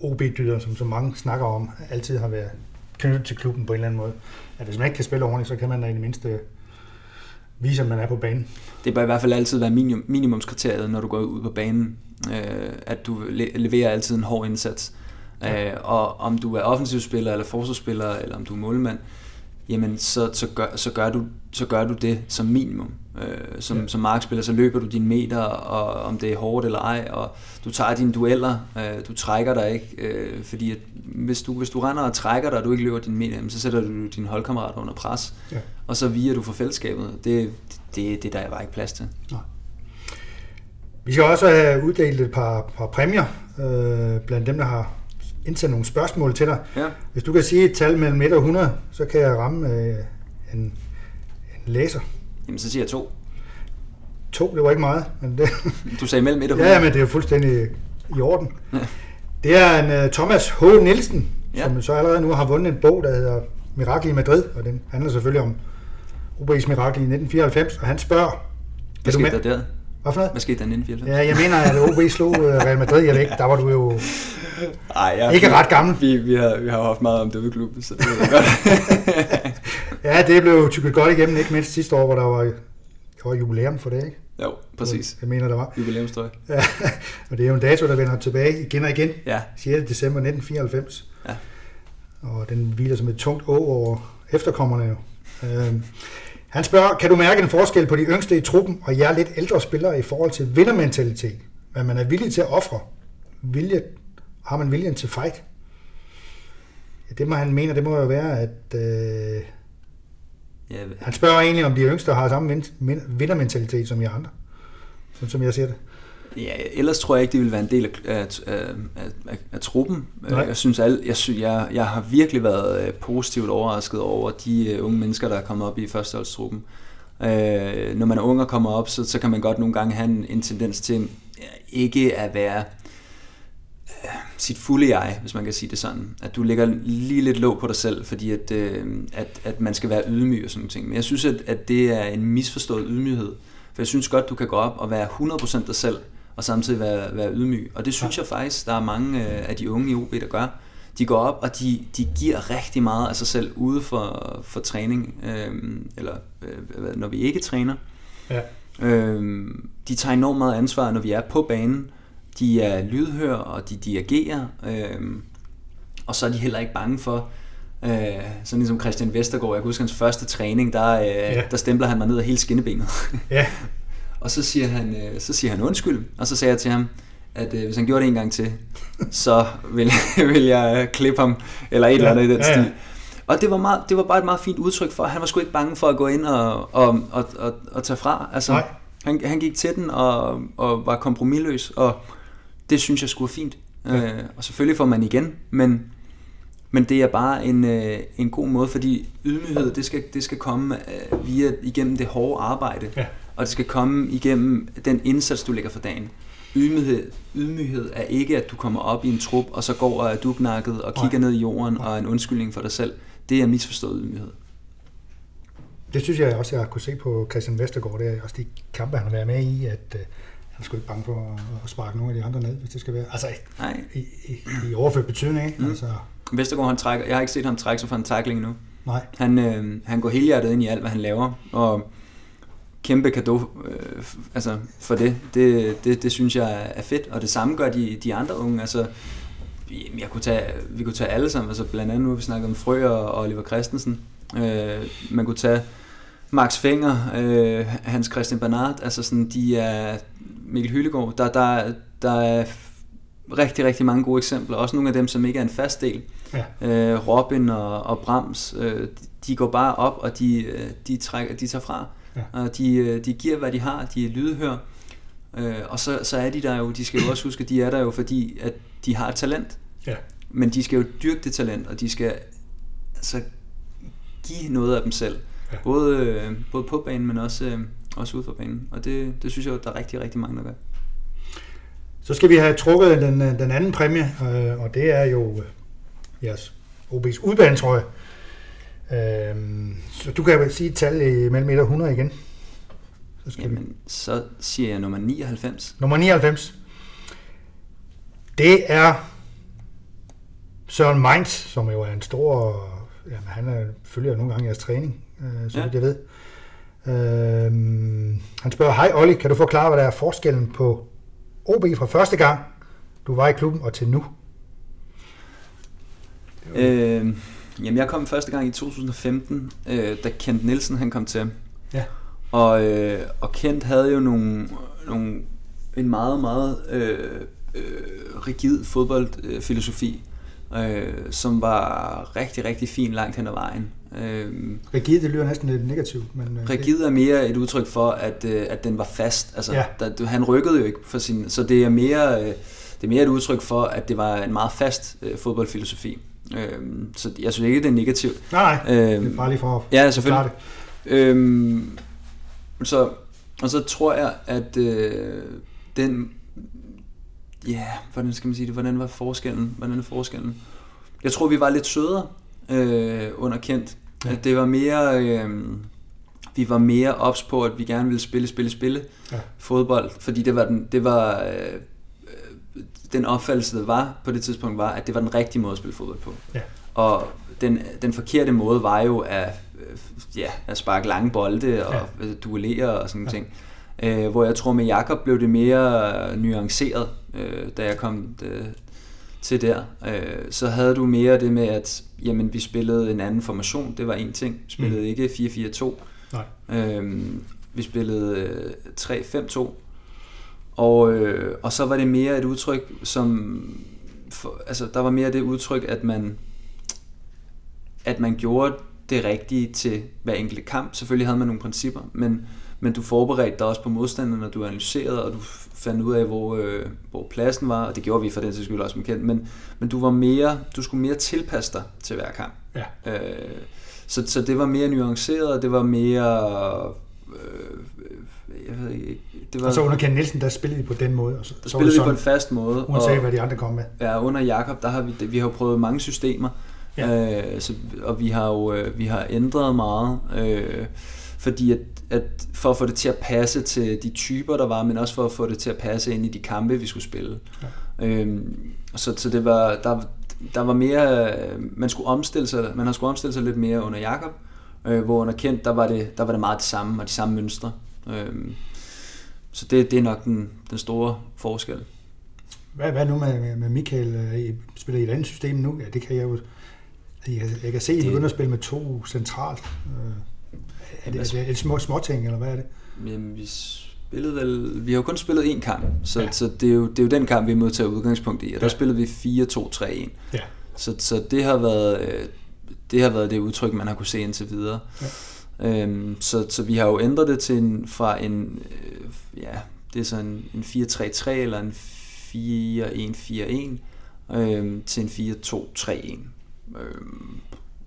OB-dyder, som så mange snakker om, altid har været knyttet til klubben på en eller anden måde. At hvis man ikke kan spille ordentligt, så kan man da i det mindste vise, at man er på banen. Det bør i hvert fald altid være minimum, minimumskriteriet, når du går ud på banen, øh, at du leverer altid en hård indsats. Ja. Øh, og om du er offensivspiller eller forsvarsspiller, eller om du er målmand, jamen så, så, gør, så, gør, du, så gør du det som minimum. Øh, som, ja. som markspiller, så løber du dine meter, og om det er hårdt eller ej, og du tager dine dueller, øh, du trækker dig ikke, øh, fordi at hvis, du, hvis du render og trækker dig, og du ikke løber dine meter, så sætter du dine holdkammerater under pres, ja. og så viger du for fællesskabet. Det, det, det der er bare ikke plads til. Nej. Vi skal også have uddelt et par, par præmier, øh, blandt dem, der har indsendt nogle spørgsmål til dig. Ja. Hvis du kan sige et tal mellem 1 og 100, så kan jeg ramme øh, en, en læser. Jamen, så siger jeg to. To, det var ikke meget. Men det, du sagde mellem 1 og 100? Ja, men det er fuldstændig i orden. Ja. Det er en uh, Thomas H. Nielsen, ja. som så allerede nu har vundet en bog, der hedder Mirakel i Madrid, og den handler selvfølgelig om OB's mirakel i 1994, og han spørger... Hvad skete der der? Hvad for noget? Hvad skete der i 1994? Ja, jeg mener, at OB slog øh, Real Madrid, jeg ved ikke, der var du jo Ej, ja, ikke ret gammel. Vi, vi, har, vi har haft meget om det ved klubben, så det er godt. ja, det blev tykket godt igennem, ikke mindst sidste år, hvor der var, der var jubilæum for det, ikke? Jo, præcis. Jeg mener, der var. Jubilæumstøj. Ja, og det er jo en dato, der vender tilbage igen og igen. Ja. 6. december 1994. Ja. Og den hviler som et tungt å over efterkommerne jo. Øhm, han spørger, kan du mærke en forskel på de yngste i truppen og jer lidt ældre spillere i forhold til vindermentalitet? Hvad man er villig til at ofre? Vilje, har man viljen til fight? Ja, det må han mene, det må jo være, at øh, ja, han spørger egentlig, om de yngste har samme vindermentalitet som I andre. Sådan som jeg ser det. Ja, ellers tror jeg ikke, det vil være en del af, af, af, af, truppen. Nej. Jeg synes, al, jeg, synes jeg, jeg har virkelig været øh, positivt overrasket over de uh, unge mennesker, der er kommet op i førsteholdstruppen. Uh, når man er ung og kommer op, så, så kan man godt nogle gange have en, en tendens til ikke at være sit fulde jeg, hvis man kan sige det sådan. At du lægger lige lidt låg på dig selv, fordi at, uh, at, at man skal være ydmyg og sådan noget. Men jeg synes, at, at det er en misforstået ydmyghed. For jeg synes godt, du kan gå op og være 100% dig selv, og samtidig være, være ydmyg. Og det synes jeg faktisk, der er mange øh, af de unge i OB, der gør. De går op, og de, de giver rigtig meget af sig selv ude for, for træning, øh, eller øh, når vi ikke træner. Ja. Øh, de tager enormt meget ansvar, når vi er på banen. De er lydhør, og de dirigerer. Øh, og så er de heller ikke bange for, Øh, sådan ligesom Christian Vestergaard, jeg kan huske hans første træning, der, øh, ja. der stempler han mig ned af hele skinnebenet. ja. Og så siger, han, øh, så siger han undskyld, og så sagde jeg til ham, at øh, hvis han gjorde det en gang til, så vil, vil jeg øh, klippe ham, eller et ja, eller andet i den ja, stil. Ja. Og det var, meget, det var bare et meget fint udtryk for, han var sgu ikke bange for at gå ind og, og, og, og, og tage fra. Altså, Nej. Han, han gik til den og, og var kompromilløs, og det synes jeg skulle fint. Ja. Øh, og selvfølgelig får man igen, men Men det er bare en, øh, en god måde, fordi ydmyghed, det skal, det skal komme øh, via, igennem det hårde arbejde. Ja. Og det skal komme igennem den indsats, du lægger for dagen. Ydmyghed, ydmyghed er ikke, at du kommer op i en trup, og så går og er duknakket og kigger Nej. ned i jorden og er en undskyldning for dig selv. Det er misforstået ydmyghed. Det synes jeg også, jeg har kunne se på Christian Vestergaard. Det er også de kampe, han har været med i, at øh, er sgu ikke bange for at, at sparke nogle af de andre ned, hvis det skal være. Altså Nej, i, i, i overført betydning, ikke? Mm. Altså, Vestergaard, han trækker, jeg har ikke set ham trække sig fra en tackling endnu. nej. Han, øh, han går helhjertet ind i alt, hvad han laver, og kæmpe kado øh, altså for det. Det, det. det synes jeg er fedt, og det samme gør de, de andre unge. Altså, jeg kunne tage, vi kunne tage alle sammen, altså blandt andet nu har vi snakket om Frø og Oliver Christensen. Øh, man kunne tage Max Fenger, øh, Hans Christian Bernard, altså sådan, de er Mikkel Hyllegaard, der, der, der er rigtig, rigtig mange gode eksempler, også nogle af dem, som ikke er en fast del. Ja. Øh, Robin og, og Brams, øh, de går bare op, og de, øh, de, trækker, de tager fra. Ja. Og de, øh, de giver, hvad de har. De er lydhør. Øh, og så, så er de der jo, de skal jo også huske, at de er der jo, fordi at de har et talent. Ja. Men de skal jo dyrke det talent, og de skal altså give noget af dem selv. Ja. Både, øh, både på banen, men også, øh, også ude for banen. Og det, det synes jeg der er rigtig, rigtig mange, der gør. Så skal vi have trukket den, øh, den anden præmie, øh, og det er jo øh, jeres OB's udbanetrøje. Øh, så du kan vel sige et tal mellem 1 og 100 igen. Så skal vi. Jamen, så siger jeg nummer 99. Nummer 99. Det er Søren Mainz, som jo er en stor... Jamen, han er, følger nogle gange jeres træning, øh, så Ja. jeg ved. Øh, han spørger, hej Olli, kan du forklare, hvad der er forskellen på OB fra første gang, du var i klubben, og til nu? Øh, jamen, jeg kom første gang i 2015, øh, da Kent Nielsen han kom til. Ja. Og, øh, og Kent havde jo nogle, nogle, en meget, meget øh, øh, rigid fodboldfilosofi, øh, som var rigtig, rigtig fin langt hen ad vejen. Øh, Rigid, det lyder næsten lidt negativt, men... øh, Rigid er mere et udtryk for, at, øh, at den var fast. Altså, Ja. der, han rykkede jo ikke for sin... Så det er mere, øh, det er mere et udtryk for, at det var en meget fast øh, fodboldfilosofi. Øh, så jeg synes ikke, det er negativt. Nej, nej, det er bare lige for at ja, selvfølgelig. det. Øhm, så, og så tror jeg, at øh, den... Ja, hvordan skal man sige det? Hvordan var forskellen? Hvordan er forskellen? Jeg tror, vi var lidt sødere øh, under Kent. Ja. At det var mere... Øh, vi var mere ops på, at vi gerne ville spille, spille, spille Ja. fodbold. Fordi det var, den, det var øh, øh, den opfattelse, der var på det tidspunkt, var, at det var den rigtige måde at spille fodbold på. Ja. Og den, den forkerte måde var jo at, øh, ja, at sparke lange bolde og ja. duellere og sådan Ja. ja. ting. Øh, hvor jeg tror med Jakob blev det mere nuanceret, øh, da jeg kom øh, til der. Øh, så havde du mere det med, at jamen, vi spillede en anden formation, det var en ting. Vi spillede Mm. ikke 4-4-2. Nej. Øhm, vi spillede øh, 3-5-2. Og, øh, og så var det mere et udtryk, som... For, altså, der var mere det udtryk, at man, at man gjorde det rigtige til hver enkelt kamp. Selvfølgelig havde man nogle principper, men, men du forberedte dig også på modstanderen, og du analyserede, og du fandt ud af, hvor, øh, hvor pladsen var, og det gjorde vi for den sags skyld også med Kent, men, men du var mere, du skulle mere tilpasse dig til hver kamp. Ja. Øh, så, så det var mere nuanceret, og det var mere... Øh, jeg ved ikke, det var, Og så under Ken Nielsen, der spillede de på den måde. Og så, der så spillede vi på sådan, en fast måde. uanset hvad de andre kom med. Ja, under Jakob, der har vi, vi har prøvet mange systemer, Ja. øh, så, og vi har jo øh, vi har ændret meget, øh, fordi at, at for at få det til at passe til de typer, der var, men også for at få det til at passe ind i de kampe, vi skulle spille. Ja. Øh, så, så det var, der, der var mere, man skulle omstille sig, man har skulle omstille sig lidt mere under Jakob, øh, hvor under Kent, der var, det, der var det meget det samme, og de samme mønstre. Øh, så det, det er nok den, den store forskel. Hvad, hvad nu med, med, med Michael? Øh, I spiller I et andet system nu? Ja, det kan jeg jo... Jeg kan, jeg kan se, at I Det- begynder at spille med to centralt. Øh, Er det, er det, er det små, små ting, eller hvad er det? Jamen, vi spillede vel... Vi har jo kun spillet én kamp, så, Ja. så det, er jo, det er jo den kamp, vi må tage udgangspunkt i. Og der Ja. spillede vi 4-2-3-1. Ja. Så, så det har været... øh, Det har været det udtryk, man har kunne se indtil videre. Ja. Øhm, så, så vi har jo ændret det til en, fra en, øh, ja, det er sådan en, en 4-3-3 eller en 4-1-4-1 øhm, til en 4-2-3-1. Øh,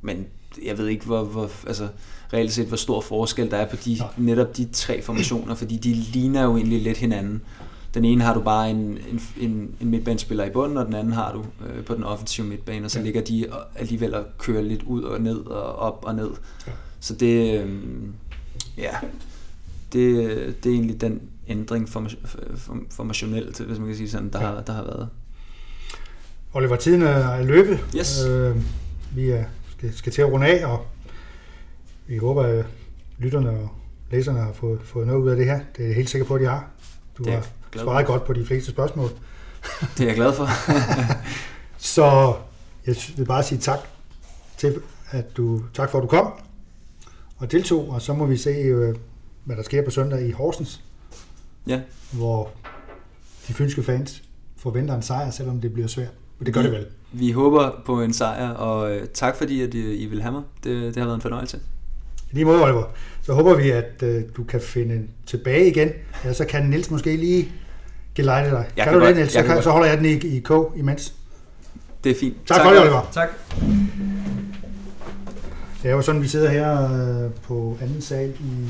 men jeg ved ikke, hvor, hvor, altså, reelt set, hvor stor forskel der er på de, netop de tre formationer, fordi de ligner jo egentlig lidt hinanden. Den ene har du bare en, en, en, en midtbanespiller i bunden, og den anden har du øh, på den offensive midtbane, og så ja. ligger de alligevel og kører lidt ud og ned og op og ned. Ja. Så det, øh, ja, det, det er egentlig den ændring formationelt, hvis man kan sige sådan, der, ja. har, der har været. Oliver, tiden er løbet. Yes. Øh, vi er, skal, skal til at runde af, og vi håber, at lytterne og læserne har fået, fået noget ud af det her. Det er jeg helt sikker på, at de har. Du har svaret godt på de fleste spørgsmål. Det er jeg glad for. så jeg vil bare sige tak til, at du, tak for, at du kom og deltog, og så må vi se, øh, hvad der sker på søndag i Horsens. Ja. Hvor de fynske fans forventer en sejr, selvom det bliver svært. Og det gør vi, det vel. Vi håber på en sejr, og øh, tak fordi, at I vil have mig. Det, det har været en fornøjelse. I lige måde, Oliver. Så håber vi, at uh, du kan finde tilbage igen. Ja, så kan Nils måske lige gelejte dig. Jeg kan, kan du det, Niels? Så, kan, så holder jeg den i, i K imens. Det er fint. Tak, tak for det, Oliver. Tak. Det er jo sådan, vi sidder her uh, på anden sal i,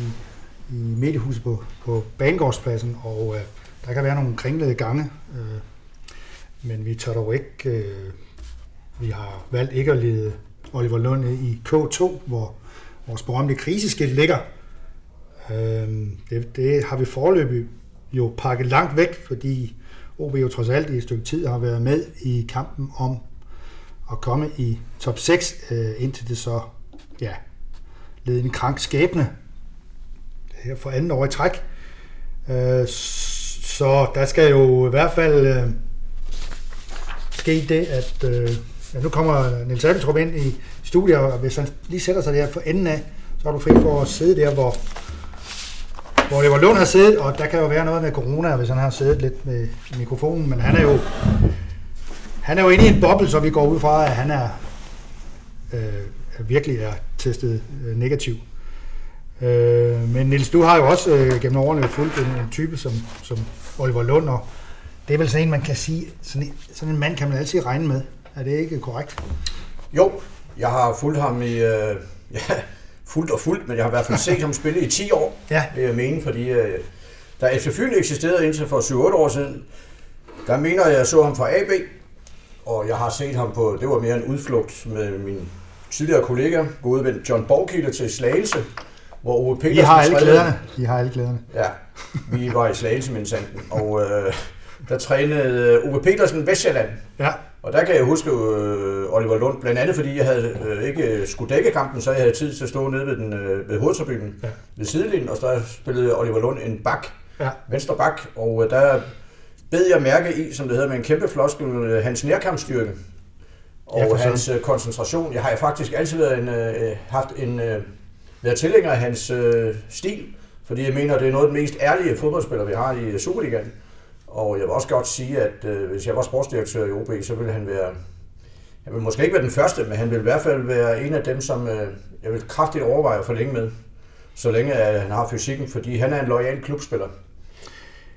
i mediehuset på, på Banegårdspladsen, og uh, der kan være nogle kringlede gange, uh, men vi tør dog ikke... Øh, vi har valgt ikke at lede Oliver Lund i K2, hvor vores berømte kriseskilt ligger. Øh, det, det har vi forløbig jo pakket langt væk, fordi OB jo trods alt i et stykke tid har været med i kampen om at komme i top 6, øh, indtil det så ja, led en krank skæbne her for anden år i træk. Øh, så der skal jo i hvert fald øh, ske det, at øh, ja, nu kommer Niels Abeltrup ind i studiet, og hvis han lige sætter sig der for enden af, så er du fri for at sidde der, hvor, hvor det var Lund har siddet, og der kan jo være noget med corona, hvis han har siddet lidt med mikrofonen, men han er jo, han er jo inde i en boble, så vi går ud fra, at han er øh, virkelig er testet øh, negativ. Øh, men Nils, du har jo også øh, gennem årene fulgt en, en type som, som Oliver Lund, og det er vel sådan en, man kan sige, sådan en, sådan en mand kan man altid regne med. Er det ikke korrekt? Jo, jeg har fulgt ham i, øh, ja, fuldt og fuldt, men jeg har i hvert fald set ham spille i 10 år, ja. vil jeg mene, fordi øh, da FC Fyn eksisterede indtil for 7-8 år siden, der mener jeg, jeg så ham fra AB, og jeg har set ham på, det var mere en udflugt med min tidligere kollega, gode ven John Borgkilde til Slagelse, hvor Ove Petersen... I har alle glæderne. I har alle glæderne. Ja, vi var i Slagelse med sanden, og øh, der trænede Ove Petersen Vestjylland. Ja. Og der kan jeg huske øh, Oliver Lund, blandt andet fordi jeg havde øh, ikke skulle dække kampen, så jeg havde tid til at stå nede ved, den, øh, ved hovedtribunen ja. ved sidelinjen, og så spillede Oliver Lund en bak, ja. venstre bak, og øh, der bed jeg mærke i, som det hedder med en kæmpe floskel, øh, hans nærkampsstyrke og ja, hans øh, koncentration. Jeg har faktisk altid været en, øh, haft en, øh, været tilhænger af hans øh, stil, fordi jeg mener, det er noget af den mest ærlige fodboldspiller, vi har i Superligaen. Og jeg vil også godt sige, at øh, hvis jeg var sportsdirektør i OB, så ville han være, han vil måske ikke være den første, men han ville i hvert fald være en af dem, som øh, jeg vil kraftigt overveje at forlænge med, så længe at han har fysikken, fordi han er en lojal klubspiller.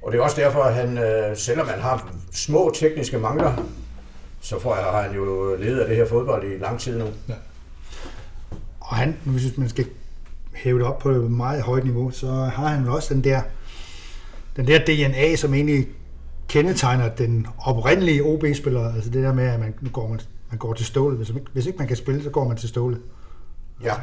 Og det er også derfor, at han, øh, selvom han har små tekniske mangler, så får jeg, har han jo ledet af det her fodbold i lang tid nu. Ja. Og han, hvis man skal hæve det op på et meget højt niveau, så har han også den der, den der DNA, som egentlig kendetegner den oprindelige OB-spiller, altså det der med, at man, nu går man, man går til stålet. Hvis, hvis ikke man kan spille, så går man til stålet. Ja,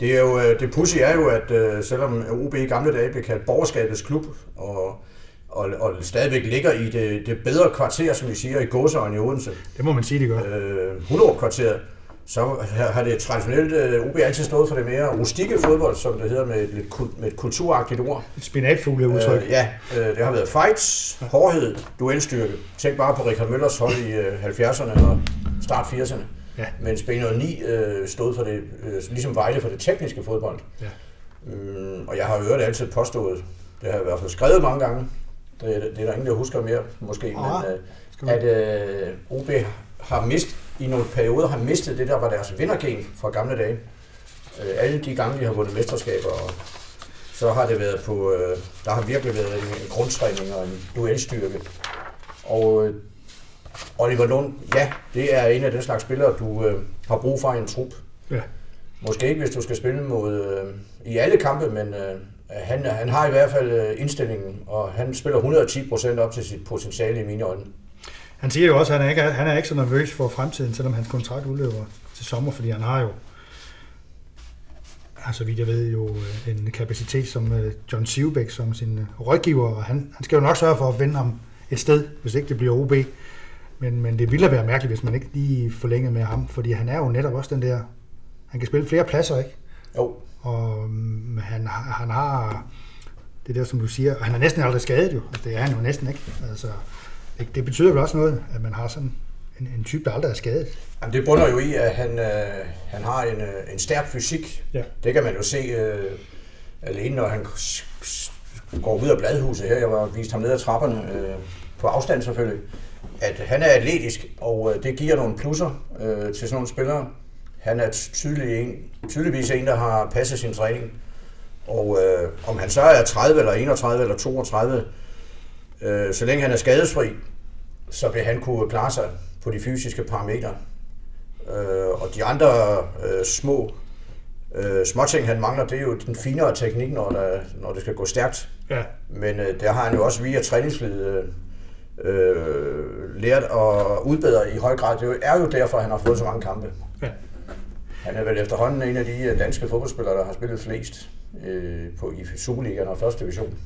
det er jo, øh, det pussy er jo, at uh, selvom OB i gamle dage blev kaldt borgerskabets klub, og, og, og stadigvæk ligger i det, det bedre kvarter, som vi siger, i Gåsøjen i Odense. Det må man sige, det gør. Øh, 100 kvarteret så har det traditionelt uh, øh, OB altid stået for det mere rustikke fodbold, som det hedder med et, med et kulturagtigt ord. Et spinatfugle udtryk. Uh, ja, uh, det har været fights, hårdhed, duelstyrke. Tænk bare på Richard Møllers hold i uh, 70'erne og start 80'erne. Ja. Mens B9 uh, stod for det, uh, ligesom Vejle for det tekniske fodbold. Ja. Um, og jeg har hørt altid påstået, det har jeg i hvert fald skrevet mange gange, det, det er der ingen, der husker mere måske, ah, men uh, at uh, OB har mistet i nogle perioder har mistet det, der var deres vindergen fra gamle dage. Øh, alle de gange, de har vundet mesterskaber, og så har det været på, øh, der har virkelig været en, en grundtræning og en duelstyrke. Og øh, Oliver Lund, ja, det er en af den slags spillere, du øh, har brug for i en trup. Ja. Måske ikke, hvis du skal spille mod øh, i alle kampe, men øh, han, han har i hvert fald øh, indstillingen, og han spiller 110 procent op til sit potentiale i mine øjne. Han siger jo også, at han er ikke, han er ikke så nervøs for fremtiden, selvom hans kontrakt udløber til sommer, fordi han har jo altså vidt jeg ved jo øh, en kapacitet som øh, John Sivbæk som sin rådgiver, og han, han skal jo nok sørge for at vende ham et sted, hvis ikke det bliver OB. Men, men det ville være mærkeligt, hvis man ikke lige forlænger med ham, fordi han er jo netop også den der, han kan spille flere pladser, ikke? Jo. Og um, han, han har det der, som du siger, han er næsten aldrig skadet jo, altså, det er han jo næsten ikke. Altså, det, det betyder vel også noget, at man har sådan en, en type, der aldrig er skadet. Jamen, det bunder jo i, at han, øh, han har en, øh, en stærk fysik. Ja. Det kan man jo se øh, alene, når han går ud af bladhuset her. Jeg var vist ham ned ad trapperne, øh, på afstand selvfølgelig, at han er atletisk, og øh, det giver nogle plusser øh, til sådan nogle spillere. Han er tydelig en, tydeligvis en, der har passet sin træning. Og øh, om han så er 30 eller 31 eller 32, øh, så længe han er skadesfri, så vil han kunne klare sig på de fysiske parametre. Øh, og de andre øh, små øh, småting, han mangler, det er jo den finere teknik, når, der, når det skal gå stærkt. Ja. Men øh, der har han jo også via træningslivet øh, øh, lært at udbedre i høj grad. Det er jo derfor, han har fået så mange kampe. Ja. Han er vel efterhånden en af de øh, danske fodboldspillere, der har spillet flest øh, på, i Superligaen og første division.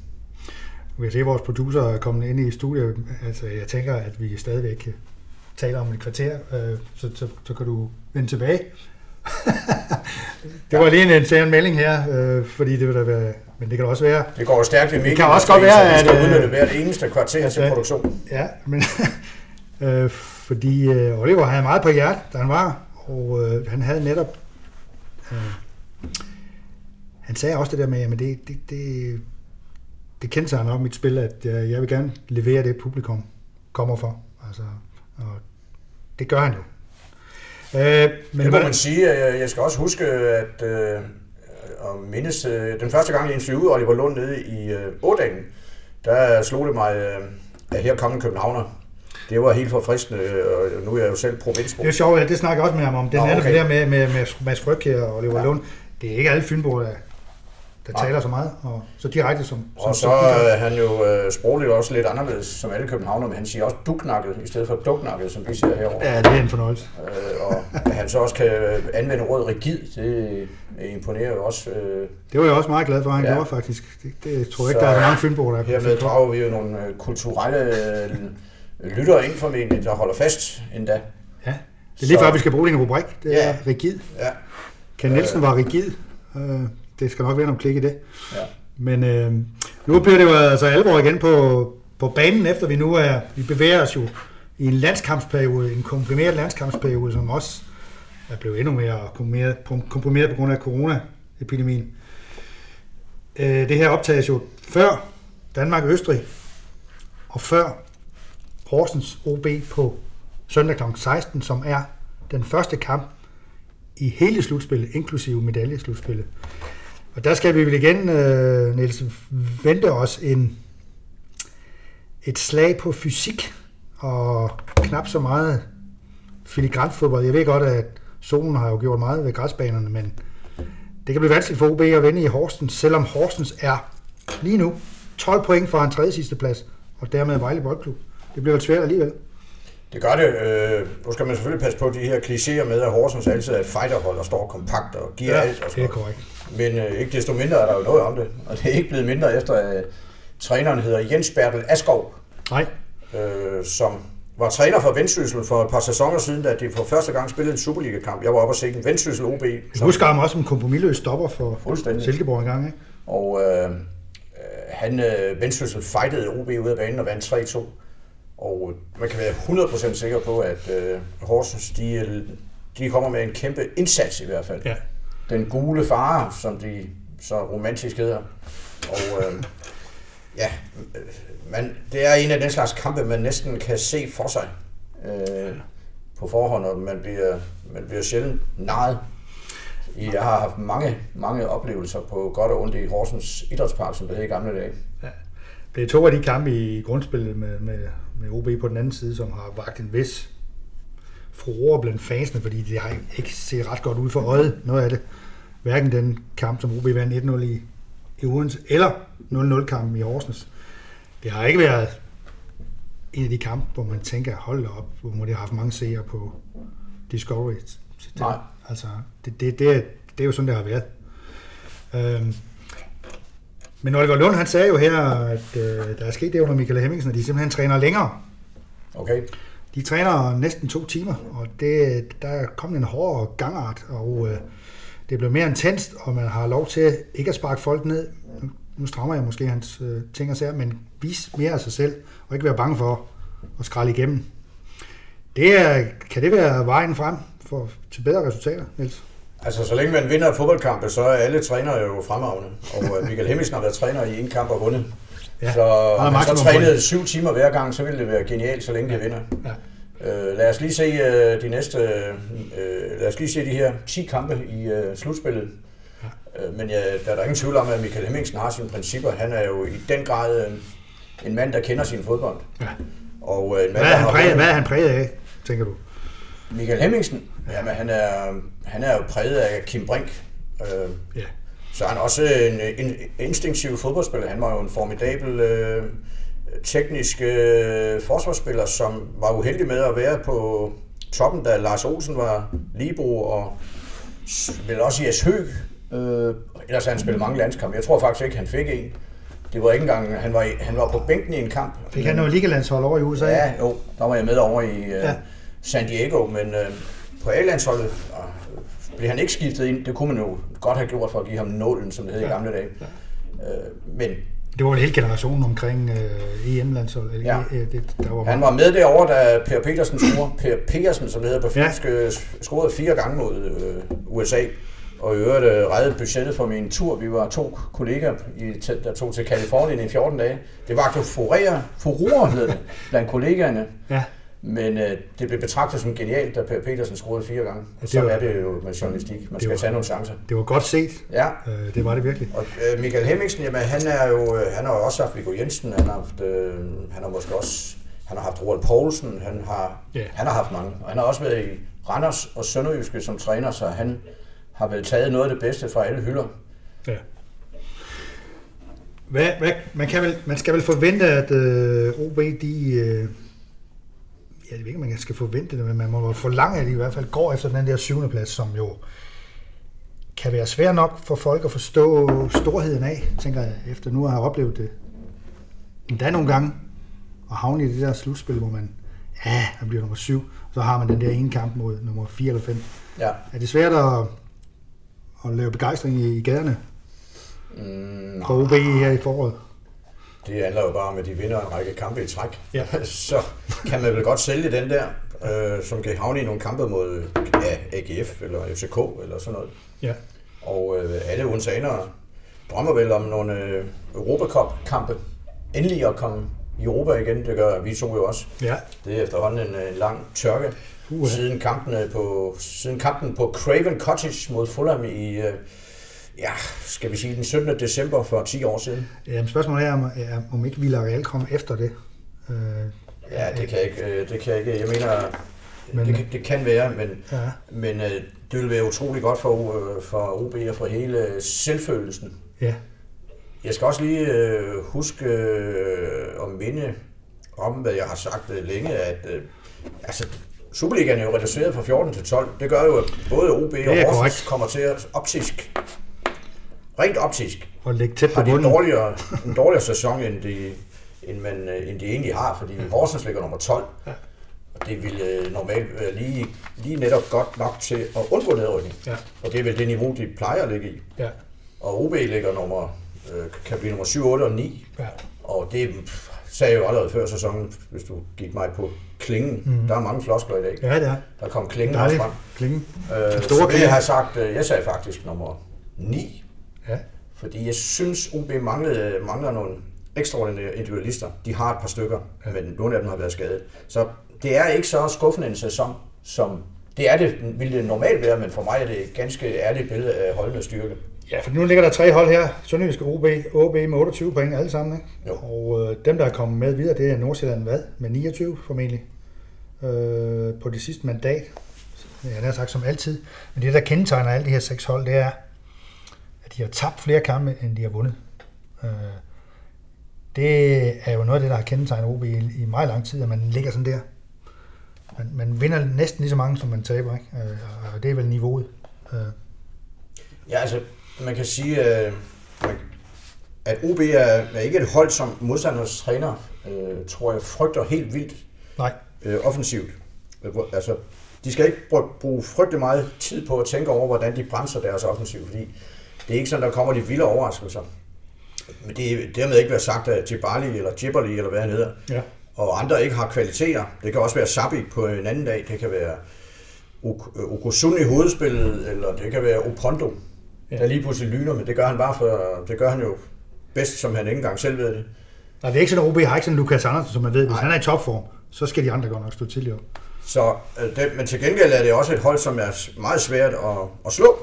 Vi kan se, at vores producer er kommet ind i studiet. Altså, jeg tænker, at vi stadigvæk taler om et kvarter, øh, så, så, så kan du vende tilbage. det var lige en intern melding her, øh, fordi det vil da være, men det kan også være... Det går stærkt i Det kan også godt være, at... Vi skal udnytte hvert eneste kvarter til produktion. Ja, men øh, fordi øh, Oliver havde meget på hjert, da han var, og øh, han havde netop... Øh, han sagde også det der med, at det, det, det, det kendte sig nok mit spil, at øh, jeg vil gerne levere det, publikum kommer for. Altså, og det gør han jo. Øh, men det må man sige. Jeg skal også huske, at øh, og mindes, øh, den første gang, jeg interviewede Oliver Lund nede i øh, Ådalen, der slog det mig, øh, at her kom en københavner. Det var helt forfriskende, og nu er jeg jo selv provinsbo. Det er sjovt, det snakker jeg også med ham om. Den Nå, okay. der med, med, med Mads Fryg her og Oliver ja. Lund. Det er ikke alle fynboer, der der taler så meget, og så direkte som... som og så er han jo øh, sprogligt også lidt anderledes, som alle københavner, men han siger også duknakket, i stedet for duknakket, som vi siger herovre. Ja, det er en fornøjelse. Øh, og at han så også kan øh, anvende ordet rigid, det imponerer jo også. Øh. Det var jeg også meget glad for, at han ja. gjorde faktisk. Det, det tror jeg ikke, der er mange fynboer, der er Hermed drager vi jo nogle øh, kulturelle øh, lyttere ind formentlig, der holder fast endda. Ja, det er lige så, før, vi skal bruge en rubrik. Det er ja. rigid. Ja. Ken Nielsen var rigid. Øh, det skal nok være nogle klik i det. Ja. Men øh, nu bliver det jo altså alvor igen på, på banen, efter vi nu er, vi bevæger os jo i en landskampsperiode, en komprimeret landskampsperiode, som også er blevet endnu mere komprimeret, komprimeret på grund af coronaepidemien. Øh, det her optages jo før Danmark-Østrig, og før Horsens OB på søndag kl. 16, som er den første kamp i hele slutspillet, inklusive medaljeslutspillet. Og der skal vi vel igen, øh, Niels, vente os en, et slag på fysik og knap så meget filigrantfodbold. Jeg ved godt, at solen har jo gjort meget ved græsbanerne, men det kan blive vanskeligt for OB at vinde i Horsens, selvom Horsens er lige nu 12 point fra en tredje sidste plads, og dermed Vejle Boldklub. Det bliver vel svært alligevel. Det gør det. Øh, nu skal man selvfølgelig passe på de her klichéer med, at Horsens altid er et fighterhold, der står kompakt og giver ja, alt. Og det er korrekt. Men øh, ikke desto mindre er der jo noget om det. Og det er ikke blevet mindre efter, at træneren hedder Jens Bertel Askov. Nej. Øh, som var træner for Vendsyssel for et par sæsoner siden, da de for første gang spillede en Superliga-kamp. Jeg var oppe og se en Vendsyssel OB. Jeg husker ham også som kompromilløs stopper for Silkeborg en gang. Ikke? Og øh, øh han, øh, Vendsyssel fightede OB ud af banen og vandt 3-2. Og man kan være 100% sikker på, at øh, Horsens, de, de kommer med en kæmpe indsats i hvert fald. Ja. Den gule far, som de så romantisk hedder. Og øh, ja, man, det er en af den slags kampe, man næsten kan se for sig øh, på forhånd, og man bliver, man bliver sjældent naret. Jeg har haft mange, mange oplevelser på godt og ondt i Horsens Idrætspark, som det hed i gamle dage. Ja. det er to af de kampe i grundspillet med, med, med OB på den anden side, som har vagt en vis furore blandt fansene, fordi det har ikke set ret godt ud for øjet, noget af det. Hverken den kamp, som OB vandt 1-0 i, i Odense, eller 0-0-kampen i Horsens. Det har ikke været en af de kampe, hvor man tænker, hold op, hvor må det have haft mange seere på Discovery. Nej. Altså, det, det, det, er, det er jo sådan, det har været. Øhm, men Oliver Lund, han sagde jo her, at øh, der er sket det under Michael Hemmingsen, at de simpelthen træner længere. Okay. De træner næsten to timer, og det, der er kommet en hård gangart, og øh, det blev mere intenst, og man har lov til ikke at sparke folk ned. Nu, strammer jeg måske hans øh, ting og sager, men vis mere af sig selv, og ikke være bange for at skralde igennem. Det er, kan det være vejen frem for, til bedre resultater, Niels? Altså, så længe man vinder fodboldkampe, så er alle trænere jo fremragende. Og øh, Michael Hemmingsen har været træner i en kamp og vundet. Ja, så han har så trænet syv timer hver gang, så ville det være genialt, så længe de vinder. Ja. Øh, lad os lige se øh, de næste, øh, lad os lige se de her 10 kampe i øh, slutspillet. Ja. Øh, men ja, der er der ingen tvivl om, at Michael Hemmingsen har sine principper. Han er jo i den grad øh, en mand, der kender sin fodbold. Ja. Og, øh, en mand, hvad, er han præget, hvad er han præget af, tænker du? Michael Hemmingsen, jamen, han, er, han er jo præget af Kim Brink. Øh, ja. Så han er også en, en instinktiv fodboldspiller. Han var jo en formidabel øh, teknisk øh, forsvarsspiller, som var uheldig med at være på toppen, da Lars Olsen var libro og vel også i Høg. Øh, ellers har han spillet mange landskampe. Jeg tror faktisk ikke, han fik en. Det var ikke engang, han var, han var på bænken i en kamp. Fik han noget ligalandshold over i USA? Ja, jo, der var jeg med over i øh, ja. San Diego, men øh, på A-landsholdet øh, blev han ikke skiftet ind. Det kunne man jo godt have gjort for at give ham nålen, som det hed ja. i gamle dage. Ja. Øh, men det var en hel generation omkring øh, EM-landsholdet. Ja. E, det, der var han var med derovre, da Per Petersen scorede. Per Petersen, som det hedder på fynsk, ja. Øh, scorede fire gange mod øh, USA. Og i øvrigt øh, reddede budgettet for min tur. Vi var to kollegaer, i, der tog til Kalifornien i 14 dage. Det var jo furore, furore hedder det, blandt kollegaerne. Ja. Men øh, det blev betragtet som genialt, da Per Petersen scorede fire gange. Og så er det jo med journalistik. Man skal var, tage nogle chancer. Det var godt set. Ja. Øh, det var det virkelig. Og øh, Michael Hemmingsen, jamen, han, er jo, øh, han har jo også haft Viggo Jensen. Han har, haft, øh, han har måske også han har haft Roald Poulsen. Han har, yeah. han har haft mange. Og han har også været i Randers og Sønderjyske som træner, så han har vel taget noget af det bedste fra alle hylder. Ja. Hvad, hvad, man, kan vel, man skal vel forvente, at øh, OB de, øh, jeg ved ikke, man skal forvente det, men man må forlange, at de i hvert fald går efter den der syvende plads, som jo kan være svært nok for folk at forstå storheden af, tænker jeg, efter nu at have oplevet det endda nogle gange, og havne i det der slutspil, hvor man, ja, man bliver nummer syv, så har man den der ene kamp mod nummer 4 eller 5. Ja. Er det svært at, at lave begejstring i gaderne? Mm, for OB her i foråret? Det handler jo bare om, at de vinder en række kampe i træk. Ja. så kan man vel godt sælge den der, øh, som kan havne i nogle kampe mod ja, AGF eller FCK eller sådan noget. Ja. Og øh, alle odenseanere drømmer vel om nogle øh, Europacup-kampe. Endelig at komme i Europa igen, det gør vi to jo også. Ja. Det er efterhånden en, en lang tørke. Uh-huh. Siden, kampen på, siden kampen på Craven Cottage mod Fulham i øh, ja, skal vi sige den 17. december for 10 år siden. Ja, spørgsmålet er, om, om ikke Villarreal kom efter det. Øh, ja, det kan, jeg ikke, øh, det kan jeg ikke. Jeg mener, men, det, det kan være, men, ja. men øh, det vil være utrolig godt for, øh, for OB og for hele selvfølelsen. Ja. Jeg skal også lige øh, huske øh, at minde om, hvad jeg har sagt øh, længe, at øh, altså, Superligaen er jo reduceret fra 14 til 12. Det gør jo, at både OB og Horsens kommer til at optisk rent optisk og lægge tæt på har de en dårligere, en dårligere sæson, end de, end, man, øh, end de egentlig har, fordi. Horsens ligger nummer 12. Ja. Og det ville øh, normalt være lige, lige netop godt nok til at undgå nedrykning. Ja. Og det er vel det niveau, de plejer at ligge i. Ja. Og OB ligger nummer, øh, kan blive nummer 7, 8 og 9. Ja. Og det sagde jeg jo allerede før sæsonen, hvis du gik mig på klingen. Mm. Der er mange floskler i dag. Ja, det er. Der kom klingen også frem. Klingen. Øh, store så det, jeg har sagt, jeg sagde faktisk nummer 9 Ja. Fordi jeg synes, OB manglede, mangler nogle ekstraordinære individualister. De har et par stykker, ja. men nogle af dem har været skadet. Så det er ikke så skuffende en sæson, som det er det, vil det normalt være, men for mig er det et ganske ærligt billede af holdende styrke. Ja, for nu ligger der tre hold her. Sønderjysk OB, OB med 28 point alle sammen. Ikke? Jo. Og øh, dem, der er kommet med videre, det er Nordsjælland hvad? Med 29 formentlig. Øh, på det sidste mandat. Ja, det har sagt som altid. Men det, der kendetegner alle de her seks hold, det er, de har tabt flere kampe, end de har vundet. Øh, det er jo noget af det, der har kendetegnet OB i, i meget lang tid, at man ligger sådan der. Man, man vinder næsten lige så mange, som man taber, ikke? Øh, og det er vel niveauet. Øh. Ja, altså, man kan sige, øh, at OB er, er ikke et hold, som modstanders træner, øh, tror jeg, frygter helt vildt Nej. Øh, offensivt. Altså, de skal ikke bruge frygtelig meget tid på at tænke over, hvordan de bremser deres offensiv, fordi det er ikke sådan, der kommer de vilde overraskelser. Men det er dermed ikke være sagt af Jibali eller Jibali, eller hvad han hedder. Ja. Og andre ikke har kvaliteter. Det kan også være Sabi på en anden dag. Det kan være Okusun i hovedspillet, eller det kan være Opondo, ja. der lige pludselig lyner, men det gør han bare for, det gør han jo bedst, som han ikke engang selv ved det. Nej, det er ikke sådan, at OB har ikke sådan Lukas Andersen, som man ved, hvis Nej. han er i topform, så skal de andre godt nok stå til, jo. Så, øh, det, men til gengæld er det også et hold, som er meget svært at, at slå.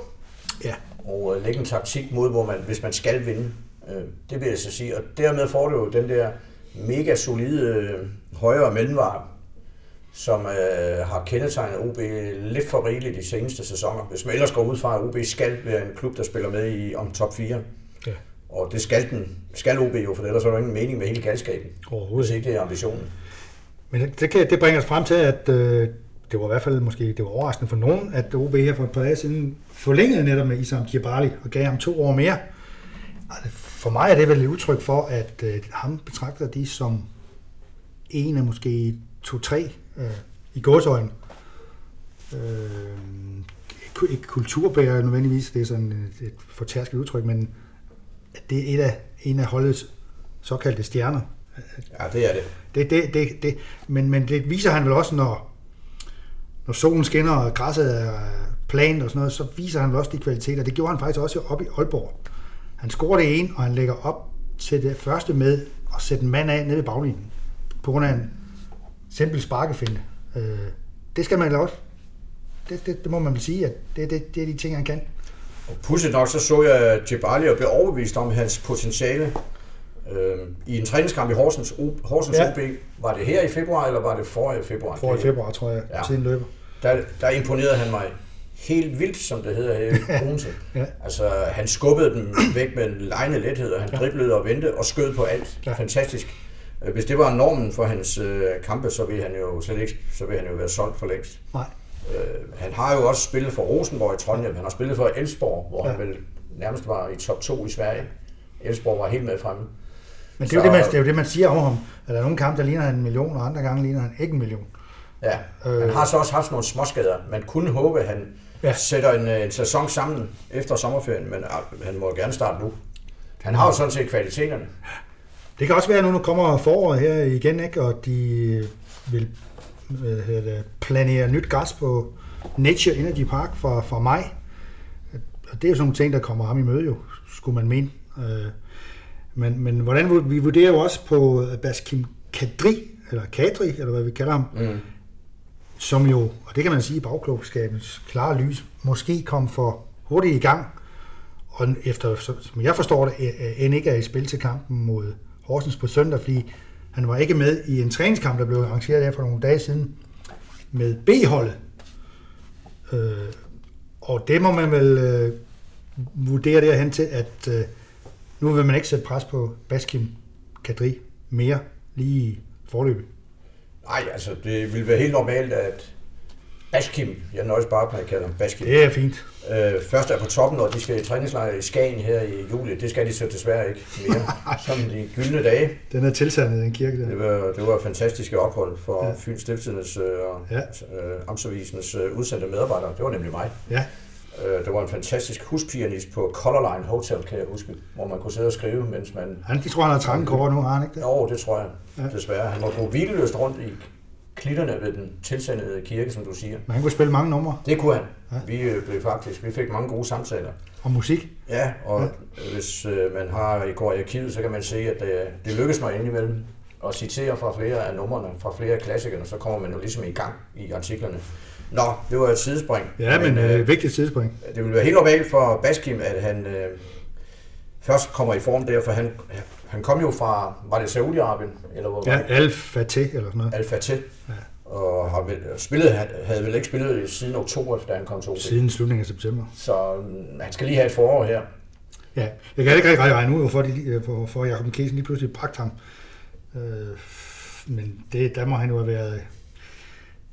Ja. Og uh, lægge en taktik mod, hvor man, hvis man skal vinde. Uh, det vil jeg så sige. Og dermed får du jo den der mega solide uh, højere mellemvare, som uh, har kendetegnet OB lidt for rigeligt de seneste sæsoner. Hvis man ellers går ud fra, at OB skal være en klub, der spiller med i om top 4. Ja. Og det skal, den, skal OB jo, for ellers er der ingen mening med hele galskaben. Hvis ikke det er ambitionen. Men det, kan, det bringer os frem til, at øh, det var i hvert fald måske det var overraskende for nogen, at OB her for et par dage siden forlængede netop med Isam Kibali og gav ham to år mere. Altså, for mig er det vel et udtryk for, at øh, ham betragter de som en af måske to-tre øh, i gåsøjne. Øh, ikke kulturbærer nødvendigvis, det er sådan et, et fortærsket udtryk, men det er et af, en af holdets såkaldte stjerner. Ja, det er det. det, det, det, det men, men det viser han vel også, når, når solen skinner og græsset er planet og sådan noget, så viser han også de kvaliteter. Det gjorde han faktisk også op i Aalborg. Han scorer det en, og han lægger op til det første med at sætte en mand af nede ved baglinjen. På grund af en simpel sparkefinde. Øh, det skal man også. Det, det, det, må man vel sige, at det, det, det er de ting, han kan. Og pudsigt nok, så så jeg Jebali og blev overbevist om hans potentiale øh, i en træningskamp i Horsens, Horsens ja. OB. Var det her i februar, eller var det forrige februar? Forrige februar, tror jeg, ja. tiden løber. Der, der imponerede han mig helt vildt, som det hedder her i Odense. ja. Altså, han skubbede den væk med en lejende lethed, og han driblede og vendte og skød på alt. Ja. Fantastisk. Øh, hvis det var normen for hans øh, kampe, så ville han jo slet ikke, så ville han jo være solgt for længst. Nej. Øh, han har jo også spillet for Rosenborg i Trondheim. Han har spillet for Elsborg, hvor ja. han vel nærmest var i top 2 i Sverige. Elsborg var helt med fremme. Men det er, så, jo det, man, det er jo det, man siger om ham. At der er nogle kampe, der ligner han en million, og andre gange ligner han ikke en million. Ja, øh, han har så også haft nogle småskader. Man kunne håbe, at han ja. sætter en, en sæson sammen efter sommerferien, men uh, han må gerne starte nu. Han har jo sådan set kvaliteterne. Det kan også være, at nu kommer foråret her igen, ikke? og de vil hvad hedder det, planere nyt gas på Nature Energy Park fra, fra maj. Og det er jo sådan nogle ting, der kommer ham i møde, jo, skulle man mene. Øh, men, men hvordan vi vurderer jo også på Baskim Kadri, eller Kadri, eller hvad vi kalder ham, mm som jo, og det kan man sige i bagklogskabens klare lys, måske kom for hurtigt i gang, og efter, som jeg forstår det, øh, øh, end ikke er i spil til kampen mod Horsens på søndag, fordi han var ikke med i en træningskamp, der blev arrangeret der for nogle dage siden med B-holdet. Øh, og det må man vel øh, vurdere derhen til, at øh, nu vil man ikke sætte pres på Baskim Kadri mere lige i forløbet. Nej, altså det vil være helt normalt, at Baskim, jeg nøjes bare med at kalde ham Baskim. Det er fint. Øh, først er på toppen, og de skal i træningslejr i Skagen her i juli. Det skal de så desværre ikke mere, som de gyldne dage. Den er tilsandet, den kirke der. Det var, det var fantastiske ophold for ja. Fyns Stiftelses og øh, ja. øh, Amtsavisens øh, udsendte medarbejdere. Det var nemlig mig. Ja. Øh, der var en fantastisk huspianist på Color Line Hotel, kan jeg huske, hvor man kunne sidde og skrive, mens man... Han, de tror, han har trange kort nu, har han ikke det? Jo, det tror jeg, ja. desværre. Han må gå hvileløst rundt i klitterne ved den tilsendede kirke, som du siger. Men han kunne spille mange numre. Det kunne han. Ja. Vi øh, blev faktisk, vi fik mange gode samtaler. Og musik? Ja, og ja. hvis øh, man har i går i arkivet, så kan man se, at det, det lykkes mig indimellem at citere fra flere af numrene, fra flere af klassikerne, så kommer man jo ligesom i gang i artiklerne. Nå, det var et sidespring. Ja, men, men øh, vigtigt sidespring. Det vil være helt normalt for Baskim, at han øh, først kommer i form der, for han, han kom jo fra, var det Saudi-Arabien? Eller hvor ja, Al-Fateh eller sådan noget. Al-Fateh. Ja. Og har vel, spillet, havde vel ikke spillet siden oktober, da han kom til OB. Siden slutningen af september. Så um, han skal lige have et forår her. Ja, jeg kan ikke rigtig regne ud, hvorfor, de, for, for Jacob Kiesen lige pludselig bragt ham. Øh, men det, der må han jo have været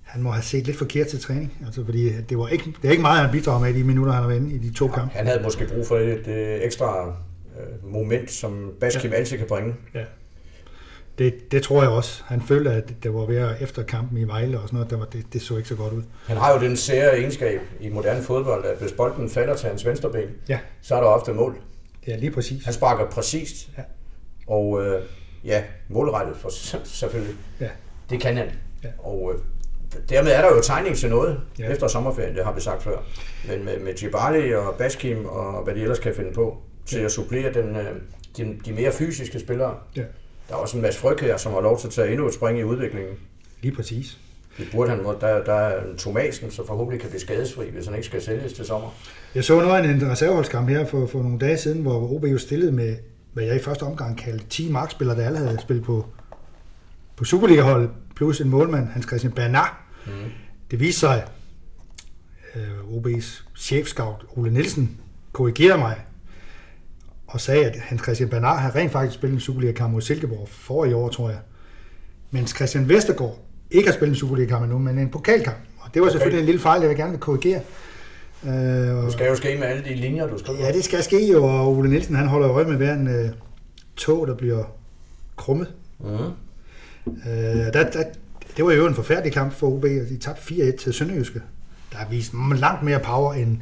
han må have set lidt forkert til træning, altså fordi det, var ikke, det er ikke meget, han bidrager med i de minutter, han har været inde i de to kampe. Han havde måske brug for et, et ekstra øh, moment, som Baskim ja. altid kan bringe. Ja. Det, det tror jeg også. Han følte, at det var ved efter kampen i Vejle og sådan noget, der var, det, det så ikke så godt ud. Han har jo den sære egenskab i moderne fodbold, at hvis bolden falder til hans venstre ben, ja. så er der ofte mål. Ja, lige præcis. Han sparker præcist. Ja. Og øh, ja, målrettet for selvfølgelig. Ja. Det kan han. Ja. Og øh, dermed er der jo tegning til noget ja. efter sommerferien, det har vi sagt før. Men med, med Jibali og Baskim og hvad de ellers kan finde på, til at supplere den, øh, de, de mere fysiske spillere. Ja. Der er også en masse fryg her, som har lov til at tage endnu et spring i udviklingen. Lige præcis. Det burde han, der, der er Thomasen, så forhåbentlig kan blive skadesfri, hvis han ikke skal sælges til sommer. Jeg så noget af en reserveholdskamp her for, for nogle dage siden, hvor OB jo stillede med, hvad jeg i første omgang kaldte 10 markspillere, der alle havde spillet på, på Superliga-holdet, plus en målmand, Hans Christian Bernard, Mm. Det viser sig, øh, OB's chefscout Ole Nielsen korrigerede mig og sagde, at Hans Christian Bernard har rent faktisk spillet en Superliga-kamp mod Silkeborg for i år, tror jeg. Mens Christian Vestergaard ikke har spillet en Superliga-kamp endnu, men en pokalkamp. Og det var okay. selvfølgelig en lille fejl, jeg vil gerne vil korrigere. Uh, det skal jo ske med alle de linjer, du skriver. Ja, det skal ske jo, og Ole Nielsen han holder øje med hver en uh, tog, der bliver krummet. Mm. Uh, der, der, det var jo en forfærdelig kamp for OB, og de tabte 4-1 til Sønderjyske. Der har vist langt mere power end,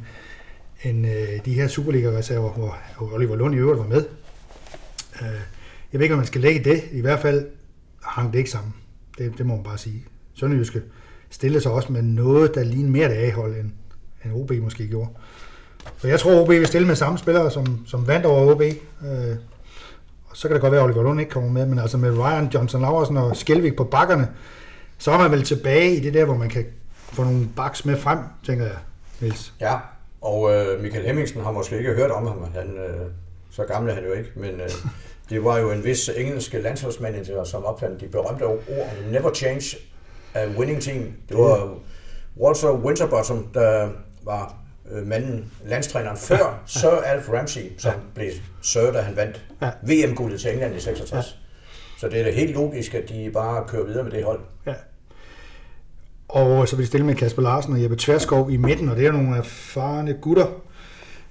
end øh, de her Superliga-reserver, hvor Oliver Lund i øvrigt var med. Øh, jeg ved ikke, om man skal lægge det. I hvert fald hang det ikke sammen. Det, det må man bare sige. Sønderjyske stillede sig også med noget, der lignede mere det afhold, end, end OB måske gjorde. For jeg tror, OB vil stille med samme spillere, som, som vandt over OB. Øh, og så kan det godt være, at Oliver Lund ikke kommer med, men altså med Ryan Johnson Laversen og Skelvik på bakkerne, så er man vel tilbage i det der, hvor man kan få nogle baks med frem, tænker jeg, Niels. Ja, og øh, Michael Hemmingsen har måske ikke hørt om ham. Han, øh, så gammel er han jo ikke, men øh, det var jo en vis engelske landsholdsmanager, som opfandt de berømte ord, never change a winning team. Det var Walter Winterbottom, der var øh, manden, landstræneren før. Sir Alf Ramsey, som ja. blev Sir, da han vandt. VM-guldet til England i 66. Ja. Så det er da helt logisk, at de bare kører videre med det hold. Ja. Og så vil de stille med Kasper Larsen og Jeppe Tverskov i midten, og det er nogle erfarne gutter.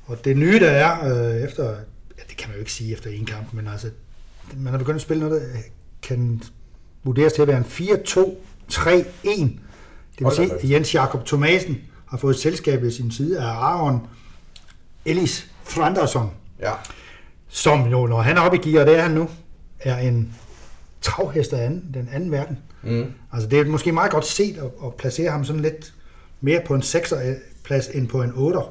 Og det nye, der er øh, efter, ja, det kan man jo ikke sige efter en kamp, men altså, man har begyndt at spille noget, der kan vurderes til at være en 4-2-3-1. Det vil sige, at Jens Jakob Thomasen har fået selskab ved sin side af Aaron Ellis Thranderson. Ja. Som jo, når han er oppe i gear, det er han nu, er en travhest af anden, den anden verden. Mm. Altså det er måske meget godt set at, at placere ham sådan lidt mere på en 6'er plads end på en 8'er.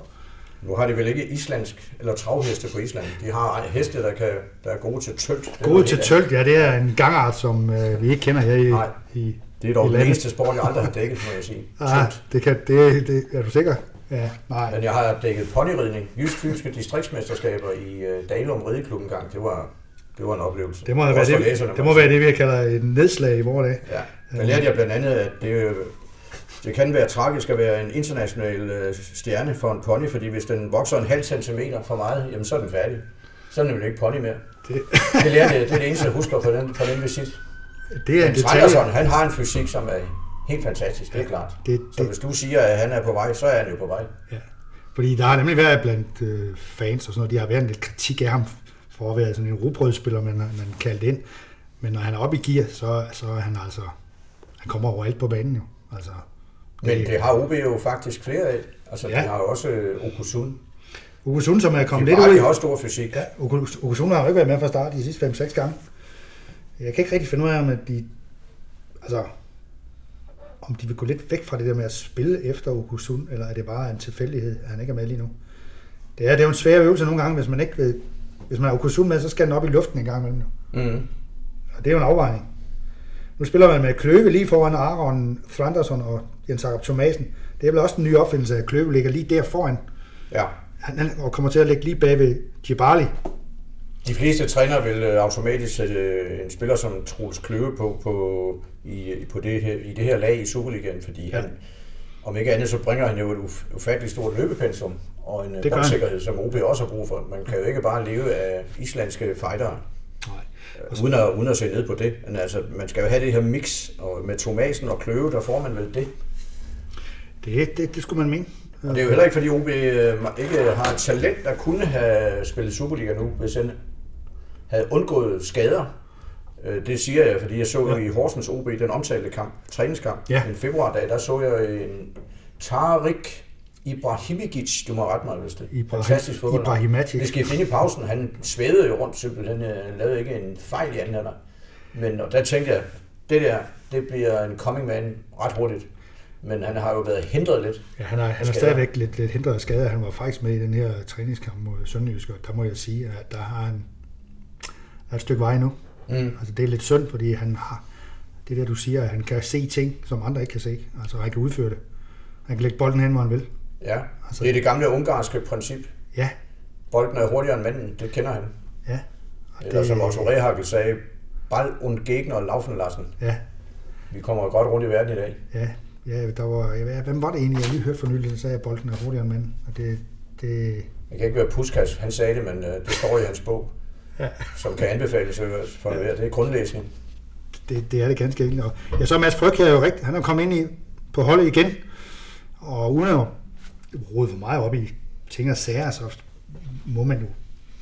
Nu har de vel ikke islandsk eller travheste på Island. De har heste, der, kan, der er gode til tølt. Gode til tølt, ja. Det er en gangart, som øh, vi ikke kender her i, Nej, i det er dog den eneste sport, jeg aldrig har dækket, må jeg sige. Ah, det, kan, det, det, er du sikker? Ja, nej. Men jeg har dækket ponyridning, Jysk Fynske distriktsmesterskaber i uh, Dalum Rideklub en gang. Det var, det var en oplevelse. Det må, være det, læserne, det må være det, vi kalder et nedslag i vores dag. Ja, der lærte jeg blandt andet, at det, det kan være tragisk at være en international øh, stjerne for en pony, fordi hvis den vokser en halv centimeter for meget, jamen så er den færdig. Så er den jo ikke pony mere. Det, det lærte jeg, det er det eneste, jeg husker på den, på den visit. Det er en detalje. Han har en fysik, som er helt fantastisk, det er klart. Det, det, så hvis du siger, at han er på vej, så er han jo på vej. Ja. Fordi der har nemlig været blandt øh, fans og sådan noget, de har været en lidt kritik af ham for at være sådan en rubrødspiller, man, man kaldt ind. Men når han er oppe i gear, så, så er han altså, han kommer overalt på banen jo. Altså, det, Men det har OB jo faktisk flere af. Altså, ja. de har også uh, Okusun. Okusun, som er kommet lidt ud. De har også stor fysik. Ja, Okusun har jo ikke været med fra start de sidste 5-6 gange. Jeg kan ikke rigtig finde ud af, om at de, altså, om de vil gå lidt væk fra det der med at spille efter Okusun, eller er det bare en tilfældighed, at han ikke er med lige nu. Det er, det er jo en svær øvelse nogle gange, hvis man ikke vil hvis man har Okusun med, så skal den op i luften en gang imellem. Mm. Og det er jo en afvejning. Nu spiller man med Kløve lige foran Aaron Thranderson og Jens Jakob Thomasen. det er vel også en ny opfindelse, at Kløve ligger lige der foran. Ja. Han, han og kommer til at ligge lige bag ved Djibali. De fleste træner vil øh, automatisk sætte øh, en spiller som Troels Kløve på, på, i, på det her, i det her lag i Superligaen, fordi ja. han, om ikke andet, så bringer han jo et ufatteligt stort løbepensum og en boldsikkerhed, som OB også har brug for. Man kan jo ikke bare leve af islandske fightere. Nej. Uden at, uden at se ned på det. Men altså, man skal jo have det her mix, og med Thomasen og Kløve, der får man vel det. Det, det, det skulle man mene. Og det er jo heller ikke, fordi OB øh, ikke har et talent, der kunne have spillet Superliga nu, hvis han havde undgået skader. Øh, det siger jeg, fordi jeg så jo ja. i Horsens OB, den omtalte kamp, træningskamp, ja. en februardag, der så jeg en Tarik Ibrahimovic, du må rette mig, hvis det er fantastisk fodbold. Det skal finde i pausen. Han svævede jo rundt simpelthen. Han øh, lavede ikke en fejl i anden halvleg. Men og der tænkte jeg, det der, det bliver en coming man ret hurtigt. Men han har jo været hindret lidt. Ja, han er, han er stadigvæk lidt, lidt hindret af skader. Han var faktisk med i den her træningskamp mod Sønderjysk, og der må jeg sige, at der har han er et stykke vej nu. Mm. Altså, det er lidt synd, fordi han har det der, du siger, at han kan se ting, som andre ikke kan se. Altså, han kan udføre det. Han kan lægge bolden hen, hvor han vil. Ja, altså, det er det gamle ungarske princip. Ja. Bolden er hurtigere end manden, det kender han. Ja. Og Eller det... som Otto Rehagel sagde, Ball und Gegner laufen lassen. Ja. Vi kommer godt rundt i verden i dag. Ja, ja der var, ja, hvem var det egentlig, jeg lige hørte for nylig, der sagde, at bolden er hurtigere end manden. Og det, det... Jeg kan ikke være Puskas, han sagde det, men uh, det står i hans bog, ja. som kan anbefales for ja. Det er grundlæsning. Det, det er det ganske enkelt. Og ja, så Mads Fryg er jo rigtigt. Han er kommet ind i, på holdet igen, og uden at rode for meget op i ting og sager, så må man jo,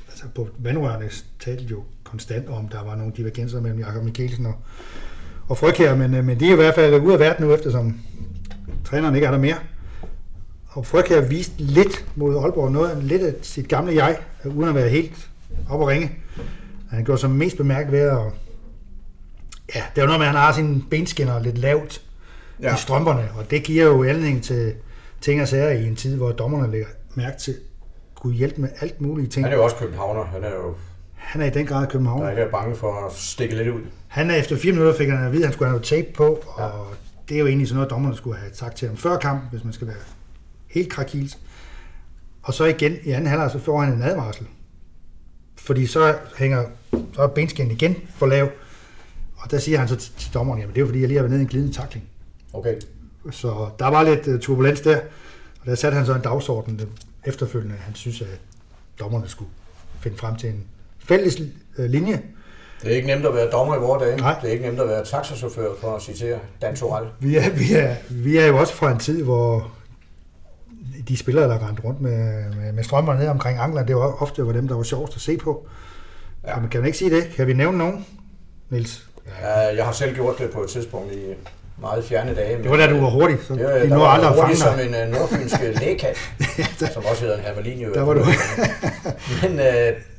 altså på vandrørene talte jo konstant om, der var nogle divergenser mellem Jakob Mikkelsen og, og Frøkær, men, øh, men de er i hvert fald ude af verden nu, eftersom træneren ikke er der mere. Og Frøkær viste lidt mod Aalborg, noget lidt af sit gamle jeg, uden at være helt op og ringe. Han gjorde sig mest bemærket ved at, ja, det er jo noget med, at han har sine benskinner lidt lavt ja. i strømperne, og det giver jo anledning til ting og sager i en tid, hvor dommerne lægger mærke til, kunne hjælpe med alt muligt ting. Han er jo også københavner, han er jo... Han er i den grad københavner. Der er ikke bange for at stikke lidt ud. Han er efter fire minutter fik han at vide, at han skulle have noget tape på, og ja. det er jo egentlig sådan noget, dommerne skulle have sagt til ham før kampen, hvis man skal være helt krakils. Og så igen i anden halvleg, så får han en advarsel. Fordi så hænger så er benskinnen igen for lav. Og der siger han så til dommeren, jamen det er jo fordi, jeg lige har været nede i en glidende takling. Okay. Så der var lidt uh, turbulens der, og der satte han så en dagsorden den efterfølgende. Han synes, at dommerne skulle finde frem til en fælles uh, linje. Det er ikke nemt at være dommer i vores dage. Nej. Det er ikke nemt at være taxachauffør, for at citere Dan Torell. Vi er, vi, er, vi er jo også fra en tid, hvor de spillere, der rendte rundt med, med, med strømmer ned omkring anglerne, det var ofte var dem, der var sjovest at se på. Ja. Kan, man, kan man ikke sige det? Kan vi nævne nogen, Niels? Ja, jeg har selv gjort det på et tidspunkt i meget fjerne dage. Det var da du var hurtig, så det de når aldrig hurtig som en uh, nordfynsk lægekat, som også hedder en Havalin. Der var du. Men uh,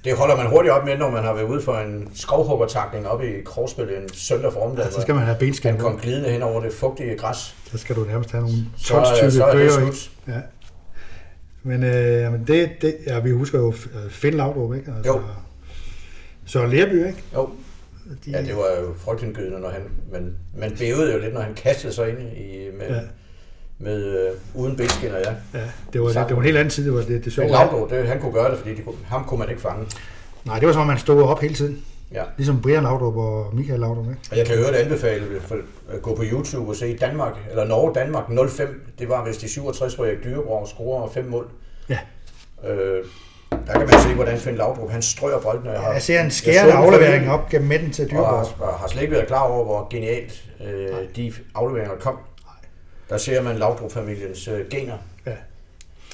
det holder man hurtigt op med, når man har været ude for en skovhuggertakning op i Krogsbøl en søndag formiddag. Ja, så skal man have benskab. Man kom glidende hen over det fugtige græs. Så skal du nærmest have nogle tonstykke bøger i. Ja. Men, øh, men det, det, ja, vi husker jo Finn Laudrup, ikke? Altså, jo. Så Lerby, ikke? Jo. De... Ja, det var jo frygtindgydende, når han, men man bævede jo lidt, når han kastede sig ind i, med, ja. med uh, uden benskinner, ja. Ja, det var, det, det var en helt anden tid, det var det, det sjove. Men Laudrup, det, han kunne gøre det, fordi de, ham kunne man ikke fange. Nej, det var som om, man stod op hele tiden. Ja. Ligesom Brian Laudrup og Michael Laudrup. Ikke? Og jeg kan høre det anbefale at gå på YouTube og se Danmark, eller Norge Danmark 05. Det var hvis de 67, hvor Erik Dyrebrug scorer fem mål. Ja. Øh, der kan man se, hvordan Finn Laudrup, han strøger bolden. Ja, jeg ser en skærende aflevering op gennem midten til Dyrebrug. Og har, har slet ikke været klar over, hvor genialt øh, de afleveringer kom. Nej. Der ser man Laudrup-familiens øh, gener.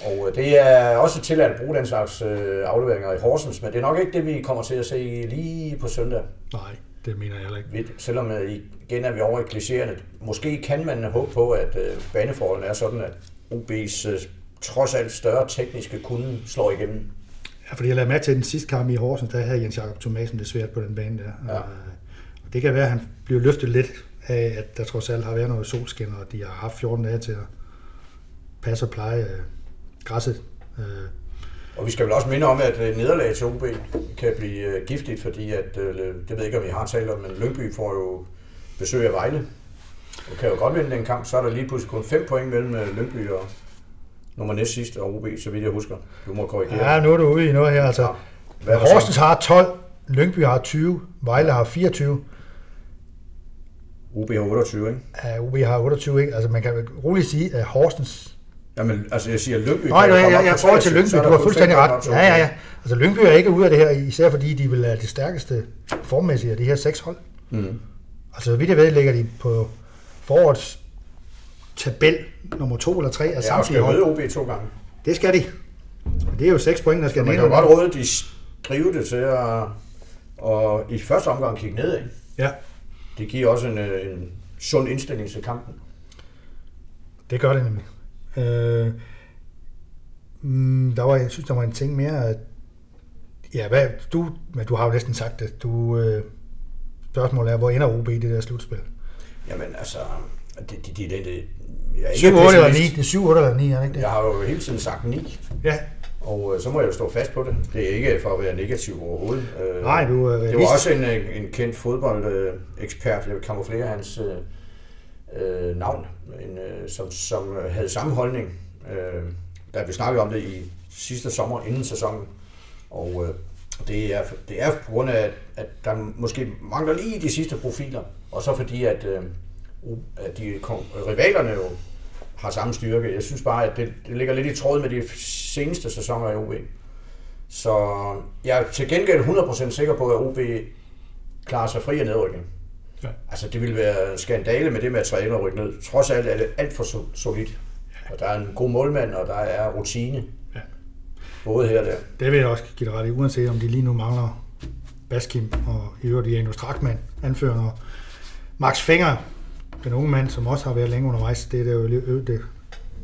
Og øh, det er også til at bruge den slags øh, afleveringer i Horsens, men det er nok ikke det, vi kommer til at se lige på søndag. Nej, det mener jeg heller ikke. Selvom øh, igen er vi over i klichéerne. Måske kan man håbe på, at baneforholdene er sådan, at UB's øh, trods alt større tekniske kunde slår igennem. Ja, fordi jeg lavede med til den sidste kamp i Horsens, der havde Jens Jakob Thomasen det svært på den bane der. Ja. Og det kan være, at han bliver løftet lidt af, at der trods alt har været noget solskin, og de har haft 14 dage til at passe og pleje græsset. Øh. Og vi skal vel også minde om, at øh, nederlag til OB kan blive giftigt, fordi at, det ved jeg ikke, om vi har talt om, men Lyngby får jo besøg af Vejle. Du kan jo godt vinde den kamp, så er der lige pludselig kun 5 point mellem øh, Lyngby og nummer næst sidste og OB, så vidt jeg husker. Du må korrigere. Ja, nu er du ude i noget her. Altså, ja. Horsens har 12, Lyngby har 20, Vejle har 24. OB har 28, ikke? Ja, OB har 28, ikke? Altså man kan roligt sige, at Horsens... Jamen, altså jeg siger Lyngby... Nej, nej, jeg, jeg forhold til Lyngby, du har fuldstændig ret. Ja, ja, ja. Altså Lyngby er ikke ude af det her, især fordi de vil have det stærkeste formmæssige af de her seks hold. Mm. Altså vidt jeg ved, ligger de på forårets tabel nummer to eller tre af samtlige hold. Ja, skal OB to gange. Det skal de. Det er jo seks point, der skal ned. Man kan godt råde, de skrive det til at og i første omgang kigge ned. Ikke? Ja. Det giver også en, øh, en sund indstilling til kampen. Det gør det nemlig. Øh, mm, der var, jeg synes, der var en ting mere, at ja, hvad, du, men du har jo næsten sagt det. Du, øh, spørgsmålet er, hvor ender OB i det der slutspil? Jamen altså, det, det, det, det, det jeg er 7, 8 eller 9, det er 7, 8 eller 9, er ikke det? Jeg har jo hele tiden sagt 9. Ja. Og øh, så må jeg jo stå fast på det. Det er ikke for at være negativ overhovedet. Øh, Nej, du er Det var også en, en kendt fodboldekspert, jeg vil kamuflere hans øh, øh, navn, en, øh, som, som havde samme holdning, øh, da vi snakkede om det i sidste sommer inden sæsonen. Og øh, det, er, det er på grund af, at der måske mangler lige de sidste profiler, og så fordi, at, øh, at de rivalerne jo har samme styrke. Jeg synes bare, at det, det ligger lidt i tråd med de seneste sæsoner i OB. Så jeg er til gengæld 100% sikker på, at OB klarer sig fri af nedrykning. Ja. Altså det vil være en skandale med det materiale at rykke ned. Trods alt er det alt for solidt. Og der er en god målmand, og der er rutine. Ja. Både her og der. Det vil jeg også give dig ret i, uanset om de lige nu mangler Baskim og i øvrigt Janus Strakman, anfører, og Max Finger, den unge mand, som også har været længe undervejs, det er jo det, det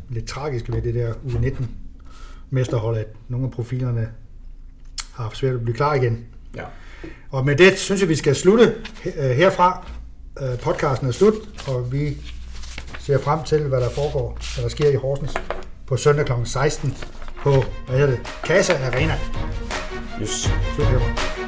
lidt tragiske ved det der U19 mesterhold, at nogle af profilerne har haft svært at blive klar igen. Ja. Og med det synes jeg, vi skal slutte øh, herfra. Øh, podcasten er slut, og vi ser frem til, hvad der foregår, hvad der sker i Horsens på søndag kl. 16 på, hvad hedder det, Casa Arena. Yes. Herfra.